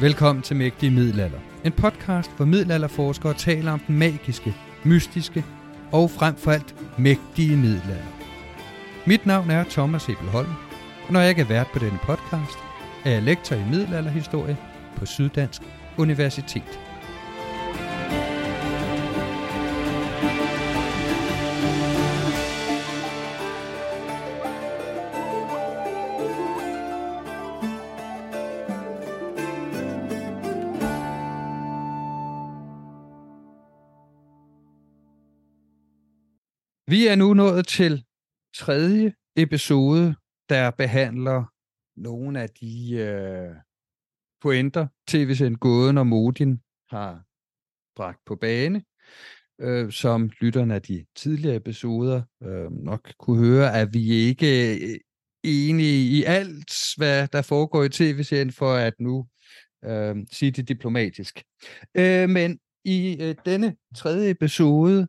Velkommen til Mægtige Middelalder. En podcast, hvor middelalderforskere taler om den magiske, mystiske og frem for alt mægtige middelalder. Mit navn er Thomas Ebelholm, og når jeg ikke er vært på denne podcast, er jeg lektor i middelalderhistorie på Syddansk Universitet. Vi er nu nået til tredje episode, der behandler nogle af de øh, pointer, tv-send Gåden og Modin har bragt på bane. Øh, som lytterne af de tidligere episoder øh, nok kunne høre, at vi ikke øh, enige i alt, hvad der foregår i tv-serien, for at nu øh, sige det diplomatisk. Øh, men i øh, denne tredje episode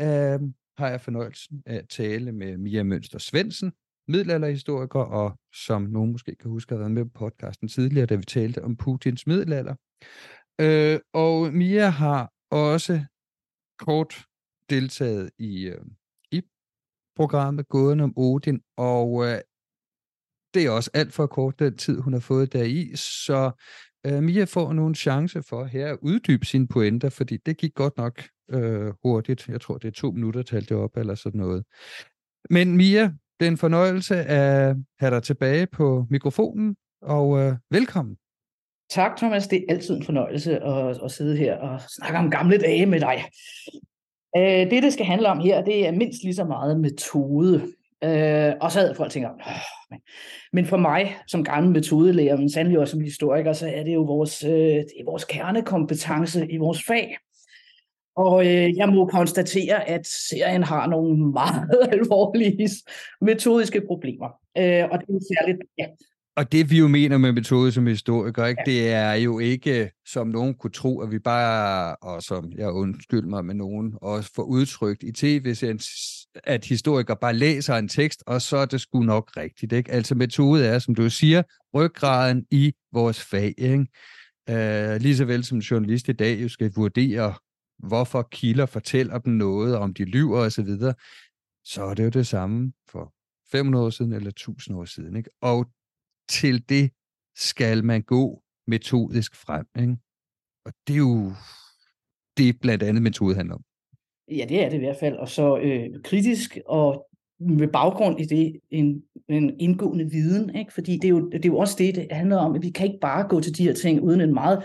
øh, har jeg fornøjelsen af at tale med Mia Mønster Svendsen, middelalderhistoriker, og som nogen måske kan huske, har været med på podcasten tidligere, da vi talte om Putins middelalder. Øh, og Mia har også kort deltaget i, øh, i programmet Gåden om Odin, og øh, det er også alt for kort den tid, hun har fået deri, så øh, Mia får nu en chance for her at uddybe sine pointer, fordi det gik godt nok øh, hurtigt. Jeg tror, det er to minutter, talte det op, eller sådan noget. Men Mia, det er en fornøjelse at have dig tilbage på mikrofonen, og øh, velkommen. Tak, Thomas. Det er altid en fornøjelse at, at sidde her og snakke om gamle dage med dig. Øh, det, det skal handle om her, det er mindst lige så meget metode. Øh, og så havde folk tænkt, men, men for mig som gammel metodelærer, men sandelig også som historiker, så er det jo vores, øh, det er vores kernekompetence i vores fag. Og øh, jeg må konstatere, at serien har nogle meget alvorlige metodiske problemer. Øh, og det er særligt, ja, og det vi jo mener med metode som historiker, ikke, ja. det er jo ikke, som nogen kunne tro, at vi bare, og som jeg undskyld mig med nogen, også får udtrykt i tv at historikere bare læser en tekst, og så er det sgu nok rigtigt. Ikke? Altså metode er, som du siger, ryggraden i vores fag. Ikke? Uh, lige så vel som journalist i dag jo skal vurdere, hvorfor kilder fortæller dem noget, om de lyver osv., så, så er det jo det samme for 500 år siden eller 1000 år siden. Ikke? Og til det skal man gå metodisk frem. Ikke? Og det er jo det blandt andet metode handler om. Ja, det er det i hvert fald. Og så øh, kritisk og med baggrund i det en, en indgående viden, ikke? fordi det er, jo, det er jo også det, det handler om, at vi kan ikke bare gå til de her ting uden en meget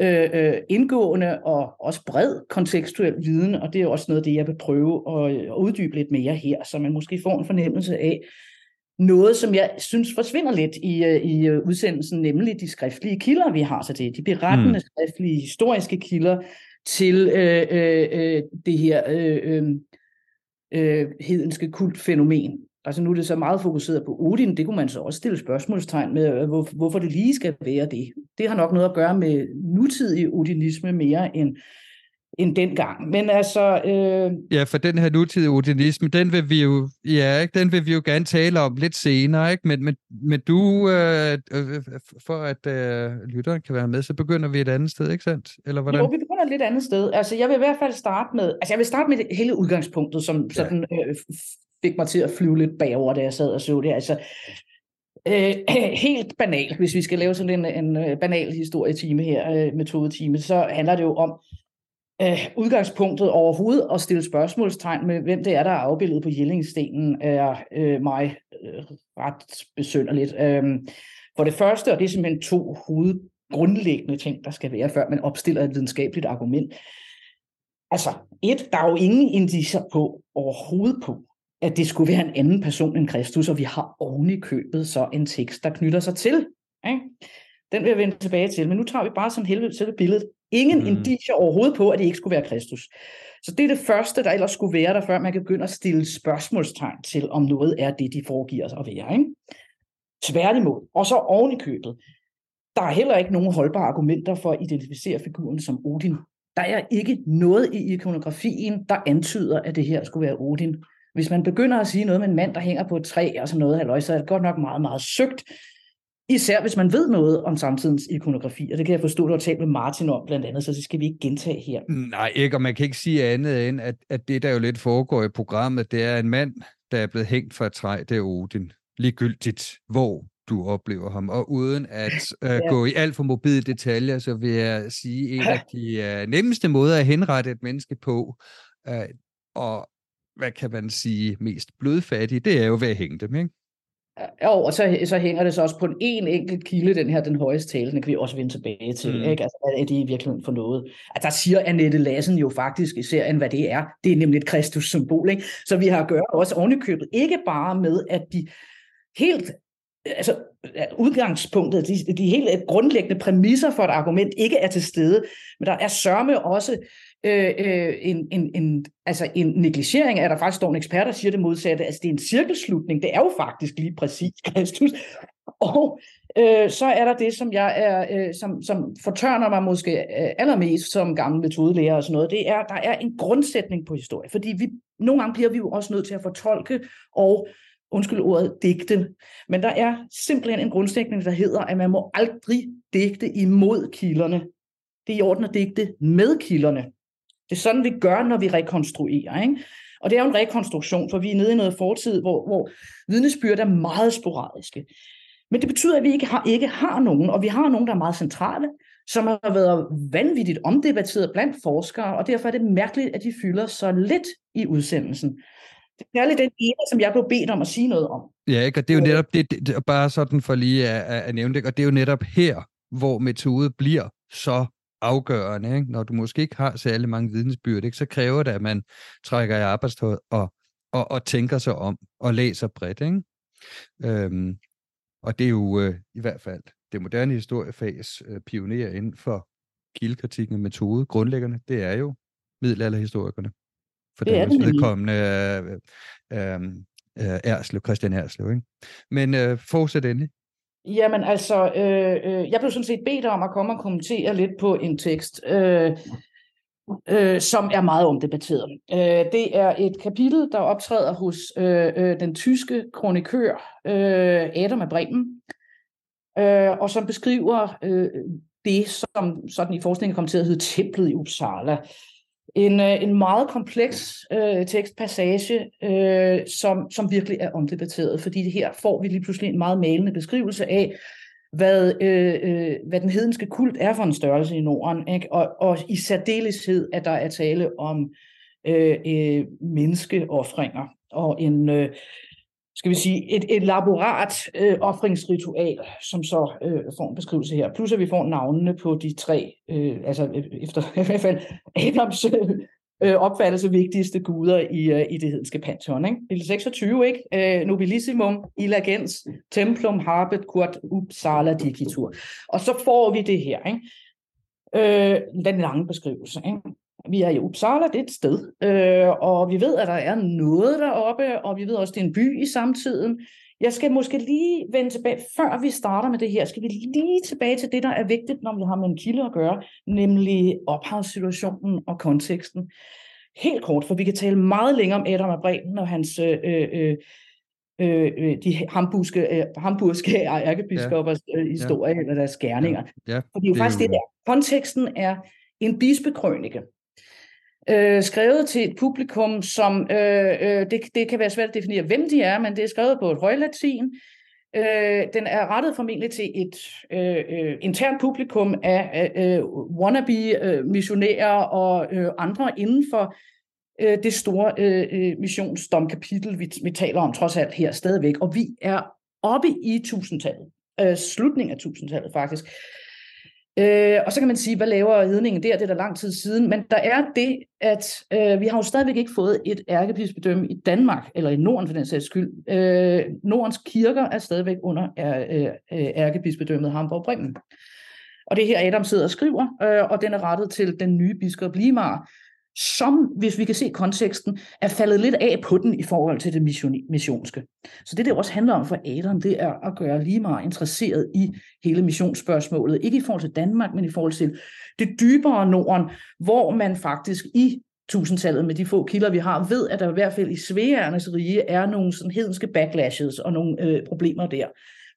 øh, øh, indgående og også bred kontekstuel viden, og det er jo også noget af det, jeg vil prøve at, øh, at uddybe lidt mere her, så man måske får en fornemmelse af, noget, som jeg synes forsvinder lidt i, øh, i øh, udsendelsen, nemlig de skriftlige kilder, vi har så det. De berettende mm. skriftlige, historiske kilder til øh, øh, øh, det her øh, øh, hedenske kultfænomen. Altså nu er det så meget fokuseret på Odin, det kunne man så også stille spørgsmålstegn med, hvor, hvorfor det lige skal være det. Det har nok noget at gøre med nutidig odinisme mere end end dengang. Men altså... Øh... Ja, for den her nutidige odinisme, den vil vi jo, ja, ikke? den vil vi jo gerne tale om lidt senere, ikke? Men, men, men du, øh, øh, for at øh, lytteren kan være med, så begynder vi et andet sted, ikke sandt? Eller hvordan? Jo, vi begynder et lidt andet sted. Altså, jeg vil i hvert fald starte med, altså jeg vil starte med det hele udgangspunktet, som ja. sådan øh, fik mig til at flyve lidt bagover, da jeg sad og så det. Altså, Øh, helt banalt, hvis vi skal lave sådan en, en øh, banal historietime her, øh, metodetime, så handler det jo om, øh, udgangspunktet overhovedet at stille spørgsmålstegn med, hvem det er, der er afbildet på Jellingstenen, er øh, mig øh, ret besynderligt. Øh, for det første, og det er simpelthen to hovedgrundlæggende ting, der skal være, før man opstiller et videnskabeligt argument. Altså, et, der er jo ingen indiser på overhovedet på, at det skulle være en anden person end Kristus, og vi har oven i købet så en tekst, der knytter sig til. Ikke? Den vil jeg vende tilbage til, men nu tager vi bare som helvede selve billedet. Ingen mm. indiger overhovedet på, at det ikke skulle være Kristus. Så det er det første, der ellers skulle være der, før man kan begynde at stille spørgsmålstegn til, om noget er det, de foregiver sig at være. Ikke? Tværtimod. Og så oven i købet. Der er heller ikke nogen holdbare argumenter for at identificere figuren som Odin. Der er ikke noget i ikonografien, der antyder, at det her skulle være Odin. Hvis man begynder at sige noget med en mand, der hænger på et træ og sådan noget, halløj, så er det godt nok meget, meget søgt. Især hvis man ved noget om samtidens ikonografi, og det kan jeg forstå, du har talt med Martin om blandt andet, så det skal vi ikke gentage her. Nej, ikke, og man kan ikke sige andet end, at, at det, der jo lidt foregår i programmet, det er en mand, der er blevet hængt fra et træ, det er Odin. Ligegyldigt, hvor du oplever ham. Og uden at uh, ja. gå i alt for mobile detaljer, så vil jeg sige, en af de uh, nemmeste måder at henrette et menneske på, uh, og hvad kan man sige, mest blodfattige, det er jo ved at hænge dem, ikke? Jo, og så, så hænger det så også på en, en enkelt kilde, den her, den højeste tale, den kan vi også vende tilbage til. Mm. Ikke? Altså, hvad er det i virkeligheden for noget? Altså, der siger Annette Lassen jo faktisk i serien, hvad det er. Det er nemlig et Kristus-symbol. Ikke? Så vi har at gøre også ovenikøbet, ikke bare med, at de helt altså udgangspunktet, de, de helt grundlæggende præmisser for et argument ikke er til stede, men der er sørme også øh, øh, en, en, en, altså en negligering af, der faktisk står en ekspert, der siger det modsatte, altså det er en cirkelslutning, det er jo faktisk lige præcis Kristus. Og øh, så er der det, som jeg er, øh, som, som fortørner mig måske øh, allermest som gammel metodelærer og sådan noget, det er, der er en grundsætning på historie, fordi vi, nogle gange bliver vi jo også nødt til at fortolke og undskyld ordet, digte. Men der er simpelthen en grundsætning, der hedder, at man må aldrig digte imod kilderne. Det er i orden at digte med kilderne. Det er sådan, vi gør, når vi rekonstruerer. Ikke? Og det er jo en rekonstruktion, for vi er nede i noget fortid, hvor, hvor vidnesbyrd er meget sporadiske. Men det betyder, at vi ikke har, ikke har nogen, og vi har nogen, der er meget centrale, som har været vanvittigt omdebatteret blandt forskere, og derfor er det mærkeligt, at de fylder så lidt i udsendelsen. Det er særligt den ene, som jeg blev bedt om at sige noget om. Ja, ikke? og det er jo netop det, det bare sådan for lige at, at nævne det, og det er jo netop her, hvor metode bliver så afgørende. Ikke? Når du måske ikke har særlig mange vidensbyrd, ikke? så kræver det, at man trækker i arbejdstøjet og, og, og tænker sig om og læser bredt. Ikke? Øhm, og det er jo øh, i hvert fald det moderne historiefags øh, pioner inden for kildekritikken og metode, grundlæggerne, det er jo middelalderhistorikerne. For det er det vedkommende øh, øh, øh, Erslev, Christian Erslev. Ikke? Men øh, fortsæt endelig. Jamen altså, øh, øh, jeg blev sådan set bedt om at komme og kommentere lidt på en tekst, øh, øh, som er meget omdebatteret. Øh, det er et kapitel, der optræder hos øh, øh, den tyske kronikør øh, Adam af Bremen, øh, og som beskriver øh, det, som sådan i forskningen kom til at hedde templet i Uppsala. En, øh, en meget kompleks øh, tekstpassage, øh, som, som virkelig er omdebatteret, fordi det her får vi lige pludselig en meget malende beskrivelse af, hvad, øh, øh, hvad den hedenske kult er for en størrelse i Norden, ikke? Og, og i særdeleshed, at der er tale om øh, øh, menneskeoffringer og en, øh, skal vi sige, et, et øh, offringsritual, som så øh, får en beskrivelse her. Plus at vi får navnene på de tre, øh, altså øh, efter i hvert fald Adams øh, øh, opfattelse vigtigste guder i, øh, i det hedenske pantheon. Ikke? Del 26, ikke? Øh, nobilissimum, illagens, templum harpet, quod Uppsala dicitur. Og så får vi det her, ikke? Øh, den lange beskrivelse. Ikke? Vi er i Uppsala, det er et sted, øh, og vi ved, at der er noget deroppe, og vi ved også, at det er en by i samtiden. Jeg skal måske lige vende tilbage, før vi starter med det her, skal vi lige tilbage til det, der er vigtigt, når vi har med en kilde at gøre, nemlig ophavssituationen og konteksten. Helt kort, for vi kan tale meget længere om Adam af Bremen og hans øh, øh, øh, øh de hamburgske, øh, hamburgske ærkebiskopers øh, historie, ja. eller deres gerninger. Ja. Ja. For det er jo det faktisk jo... det der. Konteksten er en bispekrønike, øh, skrevet til et publikum, som øh, øh, det, det kan være svært at definere, hvem de er, men det er skrevet på et højlatin. Øh, den er rettet formentlig til et øh, øh, internt publikum af øh, wannabe-missionærer øh, og øh, andre inden for øh, det store øh, øh, missionsdomkapitel, vi, vi taler om trods alt her stadigvæk. Og vi er oppe i tusindtallet, øh, slutningen af tusindtallet faktisk. Øh, og så kan man sige, hvad laver hedningen der? Det er der lang tid siden. Men der er det, at øh, vi har jo stadigvæk ikke fået et ærkebispedømme i Danmark, eller i Norden for den sags skyld. Øh, Nordens kirker er stadigvæk under øh, øh, ærkebispedømmet Hamburg-Bremen. Og det her Adam sidder og skriver, øh, og den er rettet til den nye biskop Limar, som, hvis vi kan se konteksten, er faldet lidt af på den i forhold til det missionske. Så det, det også handler om for Adam, det er at gøre lige meget interesseret i hele missionsspørgsmålet. Ikke i forhold til Danmark, men i forhold til det dybere Norden, hvor man faktisk i tusindtallet med de få kilder, vi har, ved, at der i hvert fald i sværernes rige er nogle sådan hedenske backlashes og nogle øh, problemer der.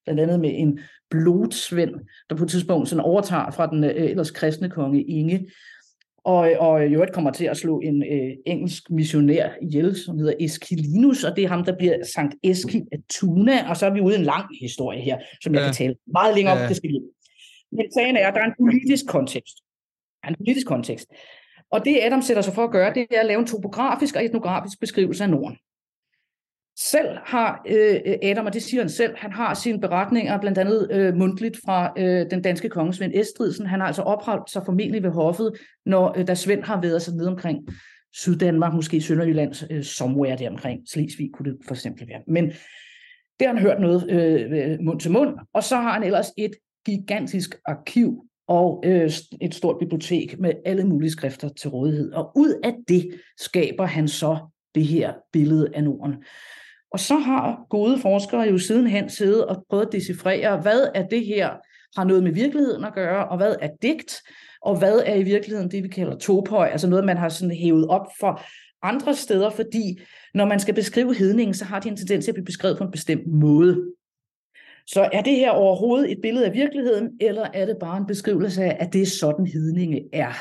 Blandt andet med en blodsvend, der på et tidspunkt sådan overtager fra den øh, ellers kristne konge Inge, og, og i øvrigt kommer til at slå en øh, engelsk missionær ihjel, som hedder Eskilinus, og det er ham, der bliver Sankt Eski af Tuna, og så er vi ude i en lang historie her, som jeg ja. kan tale meget længere om, ja. det skal vi. Men sagen er, at der er en politisk kontekst. Der er en politisk kontekst. Og det Adam sætter sig for at gøre, det er at lave en topografisk og etnografisk beskrivelse af Norden. Selv har øh, Adam, og det siger han selv, han har sine beretninger blandt andet øh, mundtligt fra øh, den danske konge Svend Estridsen. Han har altså opholdt sig formentlig ved hoffet, når øh, da Svend har været sig ned omkring Syddanmark, måske Sønderjylland, øh, somewhere der omkring. Slesvig kunne det for eksempel være. Men det har han hørt noget øh, mund til mund, og så har han ellers et gigantisk arkiv og øh, et stort bibliotek med alle mulige skrifter til rådighed. Og ud af det skaber han så det her billede af Norden. Og så har gode forskere jo sidenhen siddet og prøvet at decifrere, hvad er det her har noget med virkeligheden at gøre, og hvad er digt, og hvad er i virkeligheden det, vi kalder topøj, altså noget, man har sådan hævet op for andre steder, fordi når man skal beskrive hedningen, så har de en tendens til at blive beskrevet på en bestemt måde. Så er det her overhovedet et billede af virkeligheden, eller er det bare en beskrivelse af, at det er sådan hedninge er?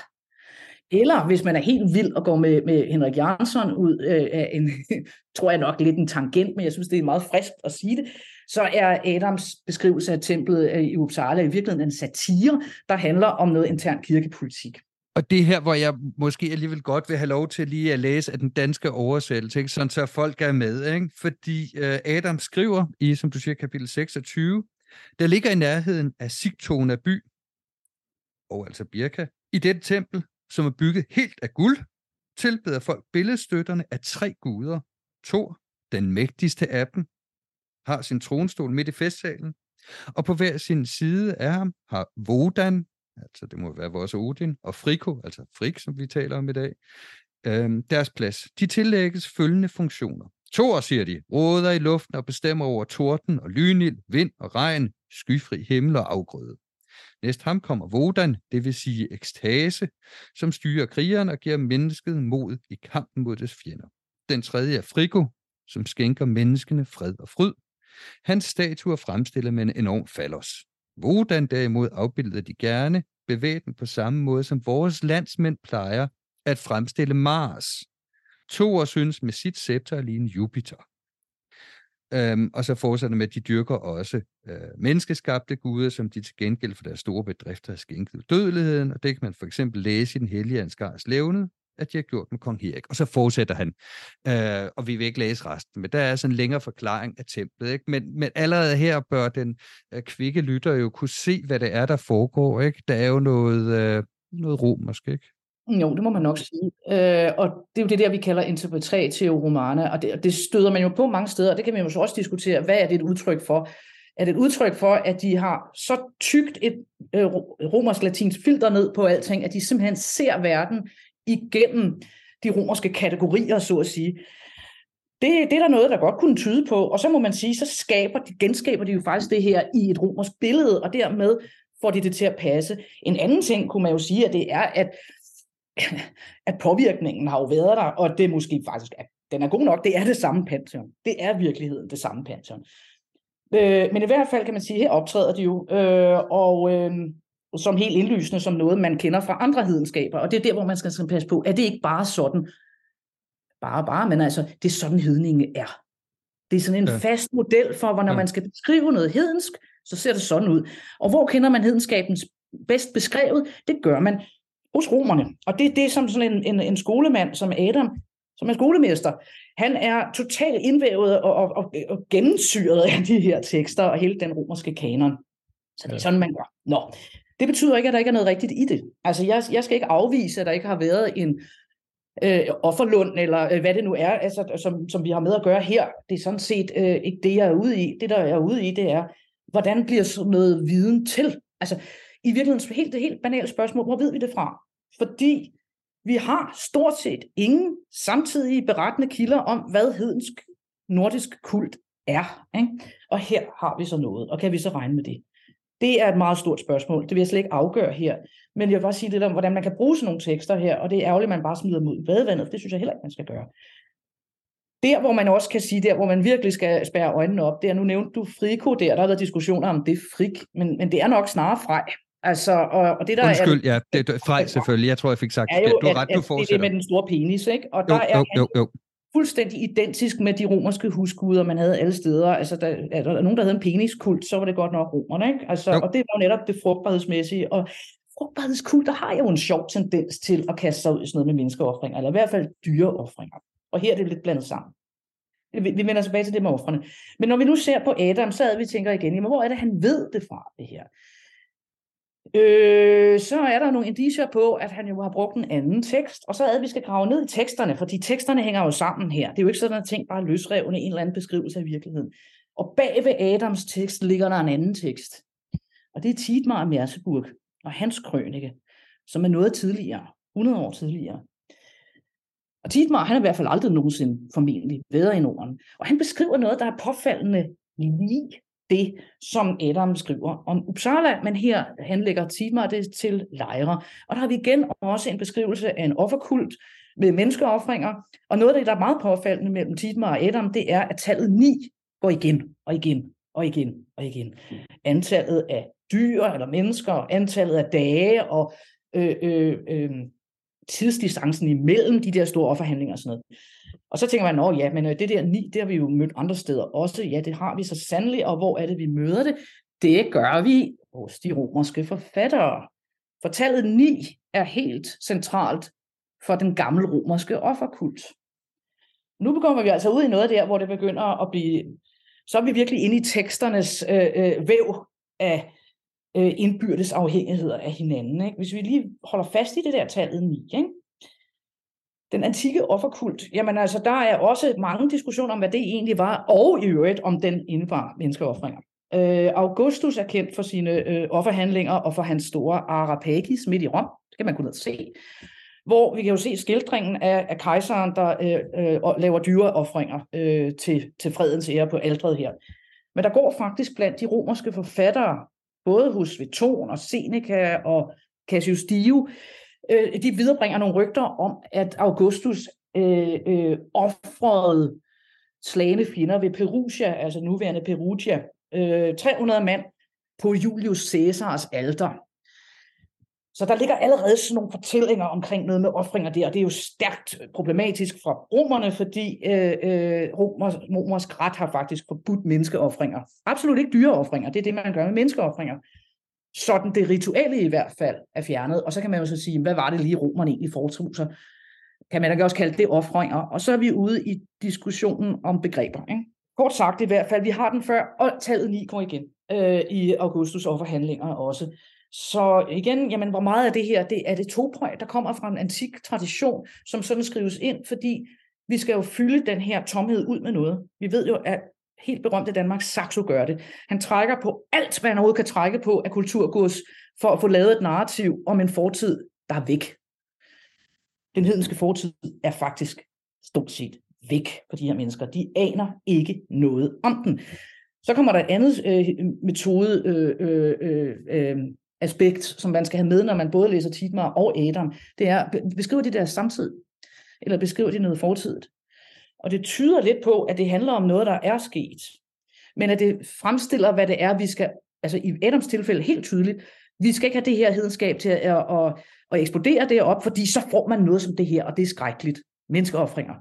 Eller hvis man er helt vild og går med, med Henrik Jansson ud øh, af en, tror jeg nok lidt en tangent, men jeg synes, det er meget frisk at sige det, så er Adams beskrivelse af templet øh, i Uppsala i virkeligheden en satire, der handler om noget intern kirkepolitik. Og det her, hvor jeg måske alligevel godt vil have lov til lige at læse af den danske oversættelse, ikke? sådan så folk er med. Ikke? Fordi øh, Adam skriver i, som du siger, kapitel 26, der ligger i nærheden af Sigtona by, og altså Birka, i dette tempel som er bygget helt af guld, tilbeder folk billedstøtterne af tre guder. Thor, den mægtigste af dem, har sin tronstol midt i festsalen, og på hver sin side af ham har Vodan, altså det må være vores Odin, og Friko, altså Frik, som vi taler om i dag, øh, deres plads. De tillægges følgende funktioner. Thor, siger de, råder i luften og bestemmer over torden og lynild, vind og regn, skyfri himmel og afgrøde. Næst ham kommer Vodan, det vil sige ekstase, som styrer krigeren og giver mennesket mod i kampen mod dets fjender. Den tredje er Frigo, som skænker menneskene fred og fryd. Hans statuer fremstillet med en enorm fallos. Vodan derimod afbilder de gerne, bevæbnet på samme måde som vores landsmænd plejer at fremstille Mars. Thor synes med sit scepter lige en Jupiter. Øhm, og så fortsætter med, at de dyrker også øh, menneskeskabte guder, som de til gengæld for deres store bedrifter har skænket dødeligheden, og det kan man for eksempel læse i den hellige Ansgars levne, at de har gjort med kong Erik. Og så fortsætter han, øh, og vi vil ikke læse resten, men der er sådan en længere forklaring af templet. Ikke? Men, men allerede her bør den øh, kvikke lytter jo kunne se, hvad det er, der foregår. Ikke? Der er jo noget, øh, noget ro, måske ikke? Jo, det må man nok sige. Øh, og det er jo det der, vi kalder interpretatio romana, og det, og det støder man jo på mange steder, og det kan man jo så også diskutere, hvad er det et udtryk for? Er det et udtryk for, at de har så tykt et øh, romersk-latinsk filter ned på alting, at de simpelthen ser verden igennem de romerske kategorier, så at sige. Det, det er der noget, der godt kunne tyde på, og så må man sige, så skaber de, genskaber de jo faktisk det her i et romersk billede, og dermed får de det til at passe. En anden ting kunne man jo sige, at det er, at, at påvirkningen har jo været der, og det måske faktisk er, den er god nok, det er det samme pantheon. Det er virkeligheden det samme pantheon. Øh, men i hvert fald kan man sige, her optræder de jo, øh, og øh, som helt indlysende som noget, man kender fra andre hedenskaber, og det er der, hvor man skal passe på, er det ikke bare sådan, bare, bare, men altså, det er sådan hedningen er. Det er sådan en ja. fast model for, hvor når ja. man skal beskrive noget hedensk, så ser det sådan ud. Og hvor kender man hedenskabens bedst beskrevet? Det gør man hos romerne. Og det, det er som sådan en, en, en skolemand som Adam, som er skolemester. Han er totalt indvævet og, og, og, og gennemsyret af de her tekster og hele den romerske kanon. Så det er sådan, man gør. Nå, det betyder ikke, at der ikke er noget rigtigt i det. Altså, jeg, jeg skal ikke afvise, at der ikke har været en øh, offerlund, eller øh, hvad det nu er, altså, som, som vi har med at gøre her. Det er sådan set øh, ikke det, jeg er ude i. Det, der er ude i, det er, hvordan bliver sådan noget viden til? Altså, i virkeligheden helt, det helt banale spørgsmål, hvor ved vi det fra? Fordi vi har stort set ingen samtidige berettende kilder om, hvad hedensk nordisk kult er. Ikke? Og her har vi så noget, og kan vi så regne med det? Det er et meget stort spørgsmål. Det vil jeg slet ikke afgøre her. Men jeg vil bare sige lidt om, hvordan man kan bruge sådan nogle tekster her, og det er ærgerligt, at man bare smider dem ud i badevandet, for det synes jeg heller ikke, man skal gøre. Der, hvor man også kan sige, der hvor man virkelig skal spære øjnene op, det er, nu nævnte du Friko der, der har været diskussioner om det frik, men, men det er nok snarere frej. Altså, og, og det der Undskyld, er, ja, det er frej selvfølgelig. Jeg tror, jeg fik sagt er jo, Du har ret, at, du fortsætter. Det er det med den store penis, ikke? Og Jo, der er jo, jo, jo. fuldstændig identisk med de romerske husguder, man havde alle steder. Altså, der, er der nogen, der havde en peniskult, så var det godt nok romerne, ikke? Altså, Jo. og det var netop det frugtbarhedsmæssige. Og frugtbarhedskult, der har jo en sjov tendens til at kaste sig ud i sådan noget med menneskeoffringer, eller i hvert fald dyreoffringer. Og her er det lidt blandet sammen. Vi, vi vender tilbage til det med offrene. Men når vi nu ser på Adam, så er vi tænker igen, jamen, hvor er det, han ved det fra, det her? Øh, så er der nogle indicier på, at han jo har brugt en anden tekst, og så er det, at vi skal grave ned i teksterne, fordi teksterne hænger jo sammen her. Det er jo ikke sådan, at ting bare løsrevne en eller anden beskrivelse af virkeligheden. Og bag ved Adams tekst ligger der en anden tekst. Og det er Tidmar af Merseburg og hans krønike, som er noget tidligere, 100 år tidligere. Og Tidmar, han er i hvert fald aldrig nogensinde formentlig været i Norden. Og han beskriver noget, der er påfaldende lige det, som Adam skriver om Uppsala, men her henlægger Tidmar det til lejre. Og der har vi igen også en beskrivelse af en offerkult med menneskeoffringer. Og noget af det, der er meget påfaldende mellem Tidmar og Adam, det er, at tallet 9 går igen og igen og igen og igen. Antallet af dyr eller mennesker, antallet af dage og øh, øh, øh, tidsdistancen imellem de der store offerhandlinger og sådan noget. Og så tænker man, at ja, men øh, det der ni, det har vi jo mødt andre steder også. Ja, det har vi så sandelig, og hvor er det, vi møder det? Det gør vi hos de romerske forfattere. For tallet 9 er helt centralt for den gamle romerske offerkult. Nu begynder vi altså ud i noget der, hvor det begynder at blive, så er vi virkelig inde i teksternes øh, øh, væv af øh, indbyrdes afhængigheder af hinanden. Ikke? Hvis vi lige holder fast i det der tallet 9, ikke? den antikke offerkult, jamen altså, der er også mange diskussioner om, hvad det egentlig var, og i øvrigt om den indebar menneskeoffringer. Øh, Augustus er kendt for sine øh, offerhandlinger og for hans store Arapagis midt i Rom, det kan man kunne se, hvor vi kan jo se skildringen af, af kejseren, der øh, øh, laver dyreoffringer øh, til, til fredens ære på aldret her. Men der går faktisk blandt de romerske forfattere, både hos Veton og Seneca og Cassius Dio, øh, de viderebringer nogle rygter om, at Augustus øh, øh, offrede slagende fjender ved Perugia, altså nuværende Perugia, øh, 300 mand på Julius Caesars alter. Så der ligger allerede sådan nogle fortællinger omkring noget med offringer der, og det er jo stærkt øh, problematisk fra romerne, fordi øh, øh, romers, romersk ret har faktisk forbudt menneskeoffringer. Absolut ikke dyreoffringer, det er det, man gør med menneskeoffringer sådan det rituelle i hvert fald er fjernet. Og så kan man jo så sige, hvad var det lige romerne egentlig foretog sig? Kan man da også kalde det offringer? Og så er vi ude i diskussionen om begreber. Ikke? Kort sagt i hvert fald, vi har den før, og tallet 9 går igen øh, i Augustus offerhandlinger også. Så igen, jamen, hvor meget af det her, det er det toprøg, der kommer fra en antik tradition, som sådan skrives ind, fordi vi skal jo fylde den her tomhed ud med noget. Vi ved jo, at helt berømte Danmark, Saxo gør det. Han trækker på alt, hvad han overhovedet kan trække på af kulturgods, for at få lavet et narrativ om en fortid, der er væk. Den hedenske fortid er faktisk stort set væk for de her mennesker. De aner ikke noget om den. Så kommer der et andet øh, metode øh, øh, øh, øh aspekt, som man skal have med, når man både læser Tidmar og Adam. Det er, beskriver de deres samtid, eller beskriver de noget fortidigt. Og det tyder lidt på, at det handler om noget, der er sket. Men at det fremstiller, hvad det er, vi skal, altså i Adams tilfælde helt tydeligt, vi skal ikke have det her hedenskab til at, at, at, at eksplodere det op, fordi så får man noget som det her, og det er skrækkeligt. Menneskeoffringer.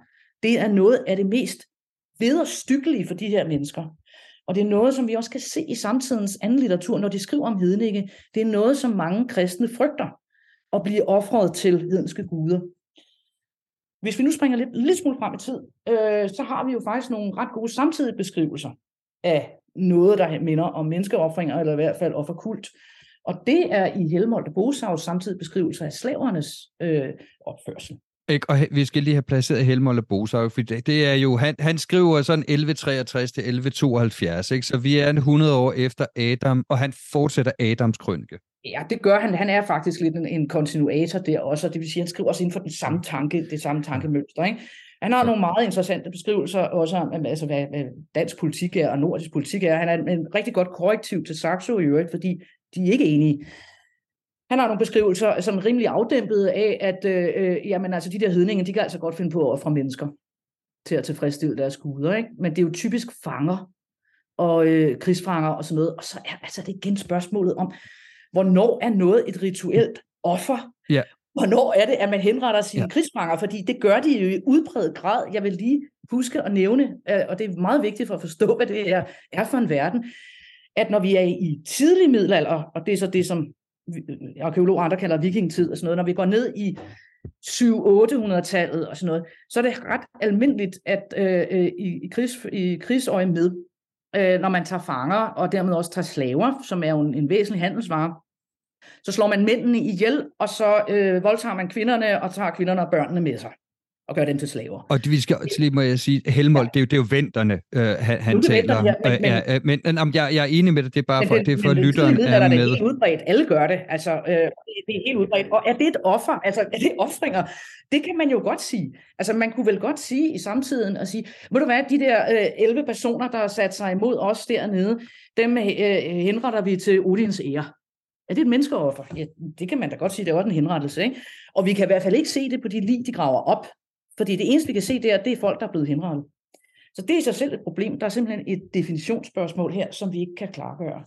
Det er noget af det mest vederstykkelige for de her mennesker. Og det er noget, som vi også kan se i samtidens anden litteratur, når de skriver om hedninge. Det er noget, som mange kristne frygter at blive offret til hedenske guder. Hvis vi nu springer lidt, lidt smule frem i tid, øh, så har vi jo faktisk nogle ret gode samtidige beskrivelser af noget, der minder om menneskeoffringer, eller i hvert fald offerkult. Og det er i Helmold og Bosavs samtidig beskrivelser af slavernes øh, opførsel. Ikke? Og vi skal lige have placeret Helmold og Bosau, for det, det er jo, han, han skriver sådan 1163 til 1172, ikke? så vi er en 100 år efter Adam, og han fortsætter Adams krønike. Ja, det gør han. Han er faktisk lidt en, en kontinuator der også, det vil sige, han skriver også inden for den samme tanke, det samme tankemønster. Ikke? Han har nogle meget interessante beskrivelser også om, altså, hvad, hvad dansk politik er og nordisk politik er. Han er en, en rigtig godt korrektiv til Saxo i øvrigt, fordi de er ikke enige. Han har nogle beskrivelser, som er rimelig afdæmpet af, at øh, øh, jamen, altså, de der hedninger, de kan altså godt finde på at fra mennesker til at tilfredsstille deres guder. Ikke? Men det er jo typisk fanger og øh, krigsfanger og sådan noget. Og så er altså, det igen spørgsmålet om, hvornår er noget et rituelt offer? Ja. Hvornår er det, at man henretter sine ja. krigsfanger? Fordi det gør de jo i udbredt grad. Jeg vil lige huske at nævne, øh, og det er meget vigtigt for at forstå, hvad det er, er for en verden, at når vi er i tidlig middelalder, og det er så det, som arkeologer andre kalder vikingtid og sådan noget, når vi går ned i 7-800-tallet og sådan noget, så er det ret almindeligt, at øh, øh, i, i, krigs, i krigsøje med, øh, når man tager fanger, og dermed også tager slaver, som er jo en, en væsentlig handelsvare, så slår man mændene ihjel, og så øh, voldtager man kvinderne, og tager kvinderne og børnene med sig og gøre dem til slaver. Og det, vi skal lige må jeg sige, Helmold, ja. det, er jo, det er jo venterne, øh, han, han taler. Her, men, men, ja, men, men jeg, jeg er enig med dig, det er bare for, det, det er for men, lytteren er, er med. Det er helt udbredt, alle gør det, altså øh, det er helt udbredt. Og er det et offer, altså er det offringer? Det kan man jo godt sige. Altså man kunne vel godt sige i samtiden og sige, må du være de der øh, 11 personer, der har sat sig imod os dernede, dem øh, henretter vi til Odins ære. Er det et menneskeoffer? Ja, det kan man da godt sige, det er også en henrettelse. Ikke? Og vi kan i hvert fald ikke se det på de lig, de graver op. Fordi det eneste, vi kan se der, det er folk, der er blevet henrettet. Så det er i sig selv et problem. Der er simpelthen et definitionsspørgsmål her, som vi ikke kan klargøre.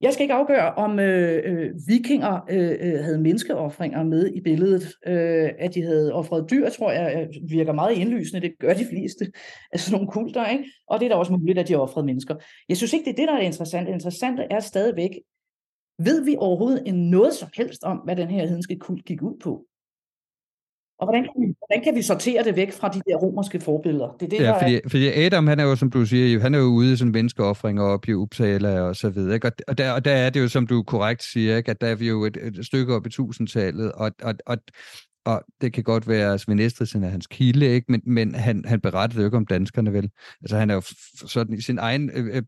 Jeg skal ikke afgøre, om øh, øh, vikinger øh, øh havde menneskeoffringer med i billedet. Øh, at de havde offret dyr, tror jeg, øh, virker meget indlysende. Det gør de fleste af sådan nogle kulter. Ikke? Og det er da også muligt, at de har offret mennesker. Jeg synes ikke, det er det, der er interessant. Det interessante er stadigvæk, ved vi overhovedet noget som helst om, hvad den her hedenske kult gik ud på? Og hvordan kan, vi, hvordan kan vi sortere det væk fra de der romerske forbilleder? Det er det, ja, der fordi, er... fordi Adam, han er jo, som du siger, han er jo ude i sådan menneskeoffringer op i Uppsala og så videre. Ikke? Og, der, og der er det jo, som du korrekt siger, ikke? at der er vi jo et, et stykke op i tusindtallet, og, og, og, og det kan godt være, at Svend Estrisen er hans kilde, ikke? men, men han, han berettede jo ikke om danskerne, vel? Altså han er jo sådan i sin egen øh, øh,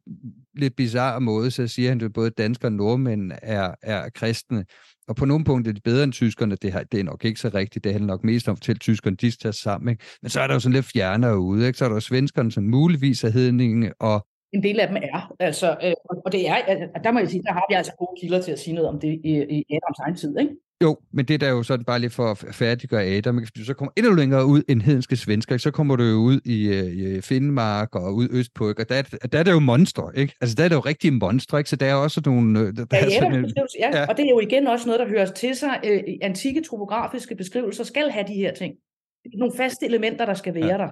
lidt bizarre måde, så siger han jo, at både danskere og nordmænd er, er kristne, og på nogle punkter er de bedre end tyskerne, det, her, det er nok ikke så rigtigt, det handler nok mest om at fortælle tyskerne, de tager sammen, ikke? men så er der jo sådan lidt fjernere ude, ikke? så er der jo svenskerne, som muligvis er hedningen, og en del af dem er. Altså, øh, og det er, der må jeg sige, der har vi altså gode kilder til at sige noget om det i, i Adams egen tid. Ikke? Jo, men det der er jo sådan bare lige for at færdiggøre Adam. Hvis du så kommer endnu længere ud end hedenske svensker, så kommer du jo ud i, øh, i Finnmark og ud østpå, og der, der er det jo monster, ikke? Altså der er det jo rigtige monster, ikke? Så der er også nogle... Øh, der ja, er sådan en, ja, ja, og det er jo igen også noget, der hører til sig. Øh, antikke topografiske beskrivelser skal have de her ting. Nogle faste elementer, der skal være ja. der.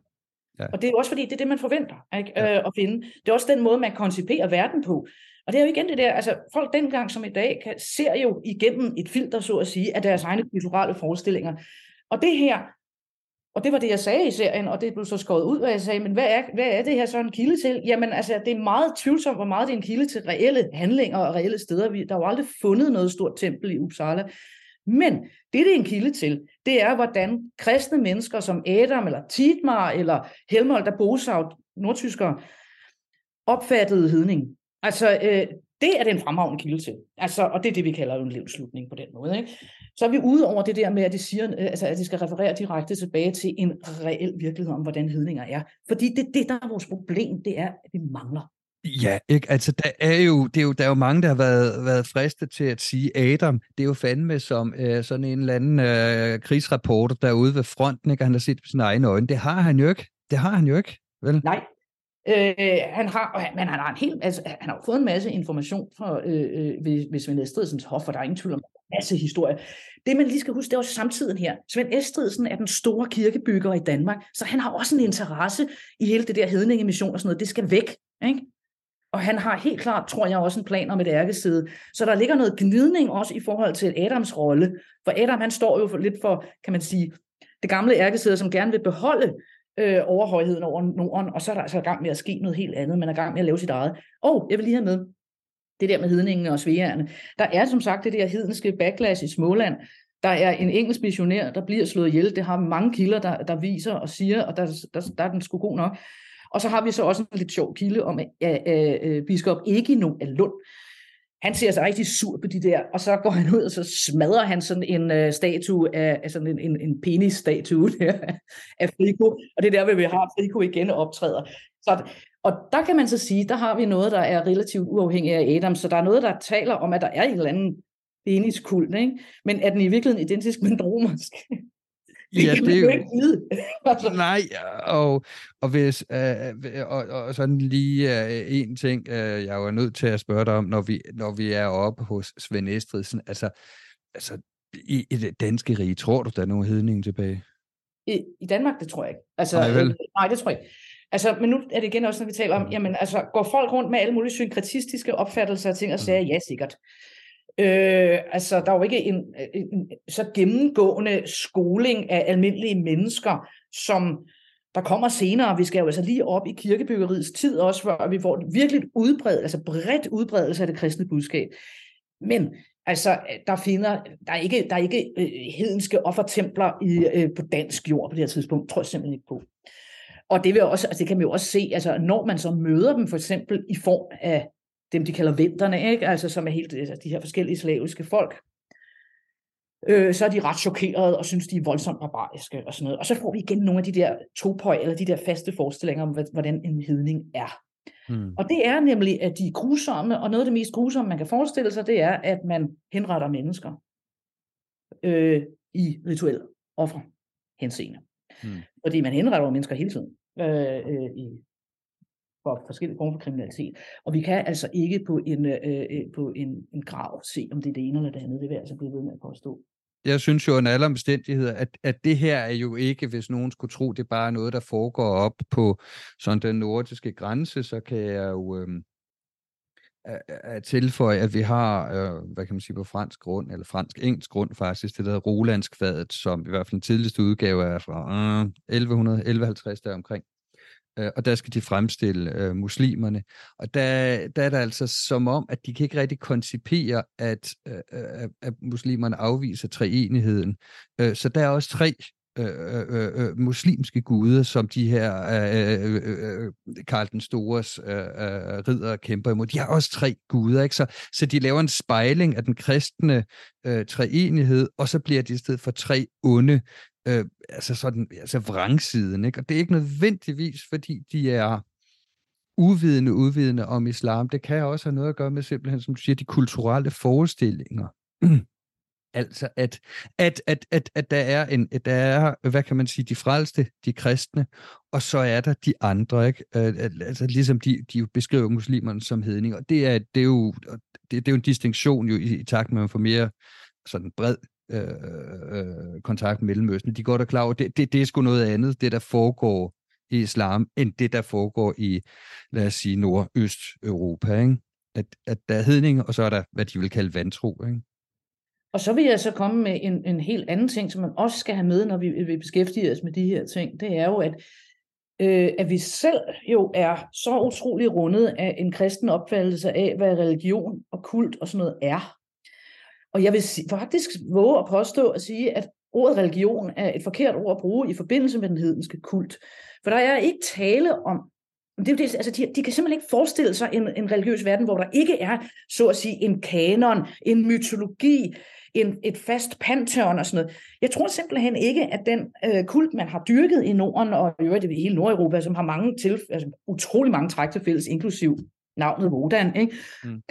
Ja. Og det er også fordi, det er det, man forventer ikke? Ja. Øh, at finde. Det er også den måde, man konciperer verden på. Og det er jo igen det der, altså folk dengang som i dag kan, ser jo igennem et filter, så at sige, af deres egne kulturelle forestillinger. Og det her, Og det var det, jeg sagde i serien, og det blev så skåret ud, hvad jeg sagde, men hvad er, hvad er det her så en kilde til? Jamen altså, det er meget tvivlsomt, hvor meget det er en kilde til reelle handlinger og reelle steder. Vi, Der er jo aldrig fundet noget stort tempel i Uppsala. Men det, det er en kilde til, det er, hvordan kristne mennesker som Adam, eller Tidmar, eller Helmold der Bosau, nordtyskere, opfattede hedning. Altså, øh, det er den fremragende kilde til. Altså, og det er det, vi kalder en livslutning på den måde. Ikke? Så er vi ude over det der med, at det, siger, øh, altså, at det skal referere direkte tilbage til en reel virkelighed om, hvordan hedninger er. Fordi det, det der er vores problem, det er, at vi mangler. Ja, ikke? Altså, der er jo, det er jo, der er jo mange, der har været, været fristet til at sige, Adam, det er jo fandme som øh, sådan en eller anden øh, krigsrapporter derude ved fronten, ikke? Han har set på sine egne øjne. Det har han jo ikke. Det har han jo ikke, vel? Nej, Øh, han har, men han har en helt, altså, han har fået en masse information fra, øh, øh ved, ved Svend Estridsens hof, og der er ingen tvivl om en masse historie. Det man lige skal huske, det er også samtiden her. Svend Estridsen er den store kirkebygger i Danmark, så han har også en interesse i hele det der hedningemission og sådan noget. Det skal væk, ikke? Og han har helt klart, tror jeg, også en plan om et ærkeside. Så der ligger noget gnidning også i forhold til Adams rolle. For Adam, han står jo for, lidt for, kan man sige, det gamle ærkeside, som gerne vil beholde øh, overhøjheden over Norden, og så er der altså i gang med at ske noget helt andet. Man er i gang med at lave sit eget. Og jeg vil lige have med, det der med hedningene og svegerne. Der er som sagt det der hedenske backlash i Småland. Der er en engelsk missionær, der bliver slået ihjel. Det har mange kilder, der, der viser og siger, og der, der, der er den sgu god nok. Og så har vi så også en lidt sjov kilde om at, at, at, at biskop Egino af Lund, han ser sig rigtig sur på de der, og så går han ud, og så smadrer han sådan en øh, statue af, af sådan en, en, en penis-statue der, af Frico, og det er der, hvor vi har, at Frico igen optræder. Så, og der kan man så sige, der har vi noget, der er relativt uafhængigt af Adam, så der er noget, der taler om, at der er en eller anden peniskult, ikke? men er den i virkeligheden identisk med en romersk? Det ja, det er jo ikke vide. altså. Nej, og, og, hvis, øh, og, og sådan lige øh, en ting, øh, jeg var nødt til at spørge dig om, når vi, når vi er oppe hos Svend Estridsen, altså, altså i, i det danske rige, tror du, der er nogen hedning tilbage? I, I Danmark, det tror jeg ikke. Altså, nej, vel? Øh, nej, det tror jeg ikke. Altså, men nu er det igen også, når vi taler om, mm. jamen, altså, går folk rundt med alle mulige synkretistiske opfattelser af ting og mm. ja, sikkert. Øh, altså, der er jo ikke øh, en, en så gennemgående skoling af almindelige mennesker, som der kommer senere. Vi skal jo altså lige op i kirkebyggeriets tid også, før vi får virkelig udbredt, altså bredt udbredelse af det kristne budskab. Men altså, der finder, der er ikke, der er ikke øh, hedenske offertempler i, øh, på dansk jord på det her tidspunkt, tror jeg simpelthen ikke på. Og det, vil også, altså, det kan man jo også se, altså, når man så møder dem for eksempel i form af dem, de kalder venterne, ikke? Altså, som er helt altså, de her forskellige slaviske folk, øh, så er de ret chokerede og synes, de er voldsomt barbariske og sådan noget. Og så får vi igen nogle af de der topøj, eller de der faste forestillinger om, hvordan en hedning er. Hmm. Og det er nemlig, at de er grusomme, og noget af det mest grusomme, man kan forestille sig, det er, at man henretter mennesker øh, i rituel offer henseende. Hmm. Fordi man henretter mennesker hele tiden øh, øh, i for forskellige former for kriminalitet. Og vi kan altså ikke på en, øh, øh, på en, en grav se, om det er det ene eller det andet. Det vil jeg altså blive ved med at påstå. Jeg synes jo under alle omstændigheder, at, at det her er jo ikke, hvis nogen skulle tro, det er bare noget, der foregår op på sådan den nordiske grænse, så kan jeg jo øh, at tilføje, at vi har, øh, hvad kan man sige på fransk grund, eller fransk-engelsk grund faktisk, det der Rolandskvadet, som i hvert fald den tidligste udgave er fra øh, 1100, 1150 der omkring øh, og der skal de fremstille øh, muslimerne. Og der, der er det altså som om, at de kan ikke rigtig koncipere, at, øh, øh at muslimerne afviser treenigheden. Øh, så der er også tre øh, øh, øh, øh muslimske guder, som de her øh, øh, Karl den Stores øh, øh, ridder kæmper imod. De har også tre guder, ikke? Så, så de laver en spejling af den kristne øh, treenighed, og så bliver det i stedet for tre onde øh, altså sådan, altså vrangsiden, ikke? Og det er ikke nødvendigvis, fordi de er uvidende, udvidende om islam. Det kan også have noget at gøre med simpelthen, som du siger, de kulturelle forestillinger. altså, at, at, at, at, at der er en, at der er, hvad kan man sige, de frelste, de kristne, og så er der de andre, ikke? Øh, altså, ligesom de, de beskriver muslimerne som hedninger. Det er, det er jo, det, det er jo en distinktion jo i, i takt med, at man får mere sådan bred Øh, øh, kontakt med Mellemøsten. De går da klar over, det, det, det er sgu noget andet, det der foregår i islam, end det der foregår i, lad os sige, Nordøst-Europa. Ikke? At, at der er hedning, og så er der, hvad de vil kalde vantro. Ikke? Og så vil jeg så komme med en, en helt anden ting, som man også skal have med, når vi, vi beskæftiger os med de her ting. Det er jo, at, øh, at vi selv jo er så utrolig rundet af en kristen opfattelse af, hvad religion og kult og sådan noget er. Og jeg vil faktisk våge at påstå at sige, at ordet religion er et forkert ord at bruge i forbindelse med den hedenske kult. For der er ikke tale om, det er det, altså de, de kan simpelthen ikke forestille sig en, en religiøs verden, hvor der ikke er, så at sige, en kanon, en mytologi, en, et fast pantheon og sådan noget. Jeg tror simpelthen ikke, at den øh, kult, man har dyrket i Norden og i øvrigt i hele Nordeuropa, som har mange til, altså utrolig mange træk til fælles, inklusiv navnet Vodan, ikke? Mm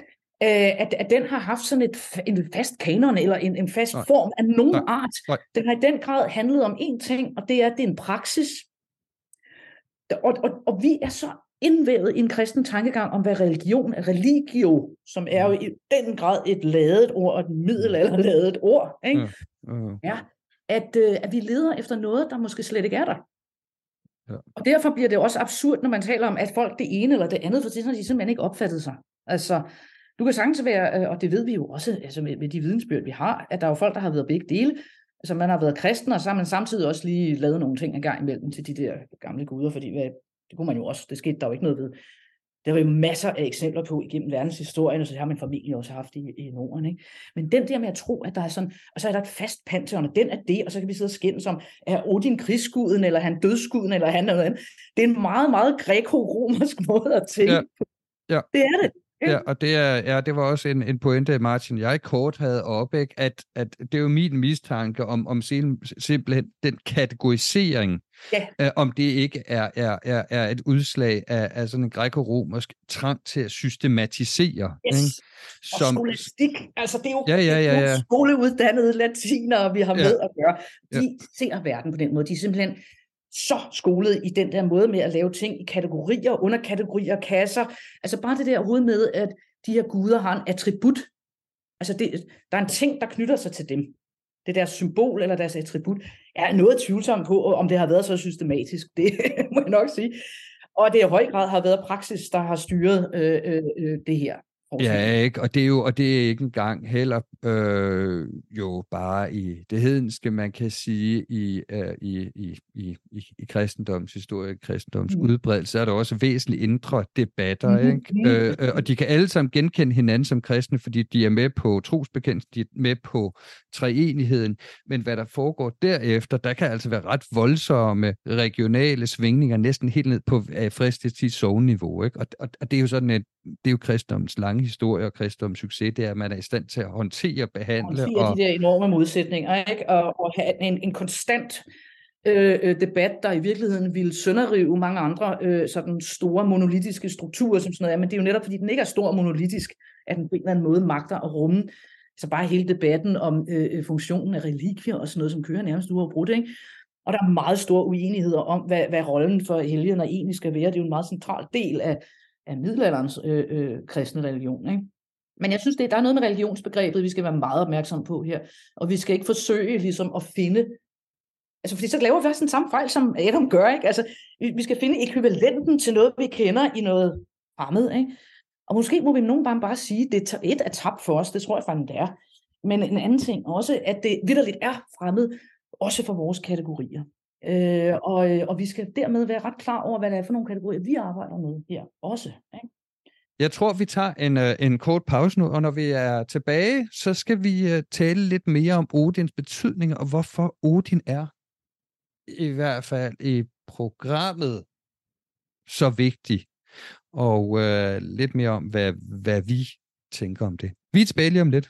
øh, at, at den har haft sådan et, en fast kanon, eller en, en fast Nej. form af nogen Nej. art. Nej. Den har i den grad handlet om én ting, og det er, at det er en praksis. Og, og, og vi er så indvævet i en kristen tankegang om, hvad religion er. Religio, som er jo i den grad et ladet ord, og et middelalderladet ord. Ikke? Ja. Uh. ja at, øh, at vi leder efter noget, der måske slet ikke er der. Ja. Og derfor bliver det også absurd, når man taler om, at folk det ene eller det andet, for det har de simpelthen ikke opfattet sig. Altså, du kan sagtens være, øh, og det ved vi jo også altså med, med de vidensbyrd, vi har, at der er jo folk, der har været begge dele. Altså man har været kristen, og så har man samtidig også lige lavet nogle ting en gang imellem til de der gamle guder, fordi hvad, det kunne man jo også, det skete der jo ikke noget ved. Der var jo masser af eksempler på igennem verdenshistorien, og så har man familie også haft i, i Norden. Ikke? Men den der med at tro, at der er sådan, og så er der et fast pantheon, og den er det, og så kan vi sidde og skændes om, er Odin krigsguden, eller han dødsguden, eller han noget andet. Det er en meget, meget græko-romersk måde at tænke ja. Ja. Det er det. Ja, og det, er, ja, det var også en, en pointe, Martin, jeg kort havde op, ikke? At, at det er jo min mistanke om, om simpelthen den kategorisering, ja. øh, om det ikke er, er, er, er et udslag af, af sådan en græko-romersk trang til at systematisere. Yes. Ikke? Som, og skolastik, altså det er jo, ja, ja, ja, ja. skoleuddannede latinere, vi har med ja. at gøre. De ja. ser verden på den måde. De er simpelthen så skolet i den der måde med at lave ting i kategorier, underkategorier, kasser. Altså bare det der hoved med, at de her guder har en attribut. Altså det, der er en ting, der knytter sig til dem. Det deres symbol eller deres attribut. Jeg er noget tvivlsom på, om det har været så systematisk. Det må jeg nok sige. Og det i høj grad har været praksis, der har styret øh, øh, øh det her. Ja, ikke? Og det er jo og det er ikke engang heller øh, jo bare i det hedenske, man kan sige, i, øh, i, i, i, i, i kristendoms historie, kristendoms mm. udbredelse, er der også væsentligt indre debatter, mm-hmm. ikke? Øh, øh, og de kan alle sammen genkende hinanden som kristne, fordi de er med på trosbekendelsen, de er med på treenigheden, men hvad der foregår derefter, der kan altså være ret voldsomme regionale svingninger, næsten helt ned på øh, fristet til sovniveau, ikke? Og, og, og det er jo sådan et, det er jo kristendoms lange historie og kristendoms succes, det er, at man er i stand til at håndtere, behandle. Håndtere og... de der enorme modsætninger, ikke? Og, og have en, en konstant øh, øh, debat, der i virkeligheden ville sønderrive mange andre øh, sådan store monolitiske strukturer, som sådan noget er. Men det er jo netop, fordi den ikke er stor monolitisk, at den på en eller anden måde magter at rumme så bare hele debatten om øh, øh, funktionen af relikvier og sådan noget, som kører nærmest uafbrudt, ikke? Og der er meget store uenigheder om, hvad, hvad rollen for helgener egentlig skal være. Det er jo en meget central del af, af middelalderens øh, øh, kristne religion. Ikke? Men jeg synes, det, der er noget med religionsbegrebet, vi skal være meget opmærksom på her. Og vi skal ikke forsøge ligesom at finde... Altså, fordi så laver vi faktisk den samme fejl, som Adam gør. Ikke? Altså, vi, vi skal finde ekvivalenten til noget, vi kender i noget fremmed. Ikke? Og måske må vi nogen bare, bare sige, det er et er tabt for os, det tror jeg faktisk, det er. Men en anden ting også, at det vidderligt er fremmed, også for vores kategorier. Øh, og, øh, og vi skal dermed være ret klar over, hvad det er for nogle kategorier, vi arbejder med her også. Ikke? Jeg tror, vi tager en, øh, en kort pause nu, og når vi er tilbage, så skal vi øh, tale lidt mere om Odins betydning, og hvorfor Odin er, i hvert fald i programmet, så vigtig. Og øh, lidt mere om, hvad, hvad vi tænker om det. Vi er tilbage lige om lidt.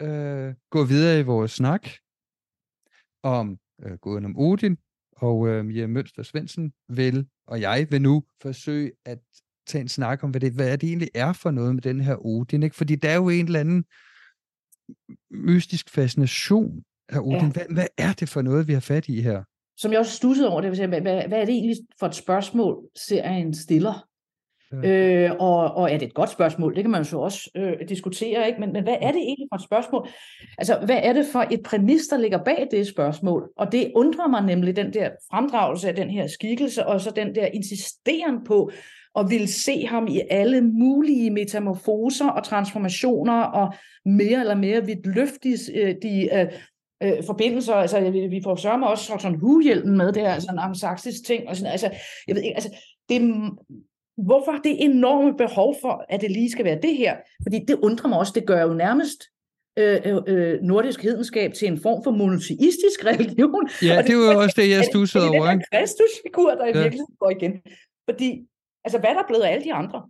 øh, gå videre i vores snak om øh, gåden om Odin, og øh, Mia Mønster Svendsen vil, og jeg vil nu forsøge at tage en snak om, hvad det, hvad det egentlig er for noget med den her Odin, ikke? fordi der er jo en eller anden mystisk fascination af Odin. Ja. Hvad, hvad er det for noget, vi har fat i her? Som jeg også stussede over, det vil sige, hvad, hvad er det egentlig for et spørgsmål, serien stiller? Øh, og, og er det et godt spørgsmål? Det kan man jo så også øh, diskutere, ikke? Men, men hvad er det egentlig for et spørgsmål? Altså, hvad er det for et præmis, der ligger bag det spørgsmål? Og det undrer mig nemlig, den der fremdragelse af den her skikkelse, og så den der insisteren på at ville se ham i alle mulige metamorfoser og transformationer, og mere eller mere vidtløftige øh, de, øh, øh, forbindelser. Altså, vi, vi får sørme også sådan huhjælpen med det her, altså en angsaksisk ting. Og sådan, altså, jeg ved ikke, altså, det, hvorfor det enorme behov for, at det lige skal være det her? Fordi det undrer mig også, det gør jo nærmest øh, øh, øh nordisk hedenskab til en form for monoteistisk religion. Ja, det, det er jo også det, jeg stussede over. Det er den Kristusfigur, der i ja. virkeligheden går igen. Fordi, altså hvad der er blevet af alle de andre?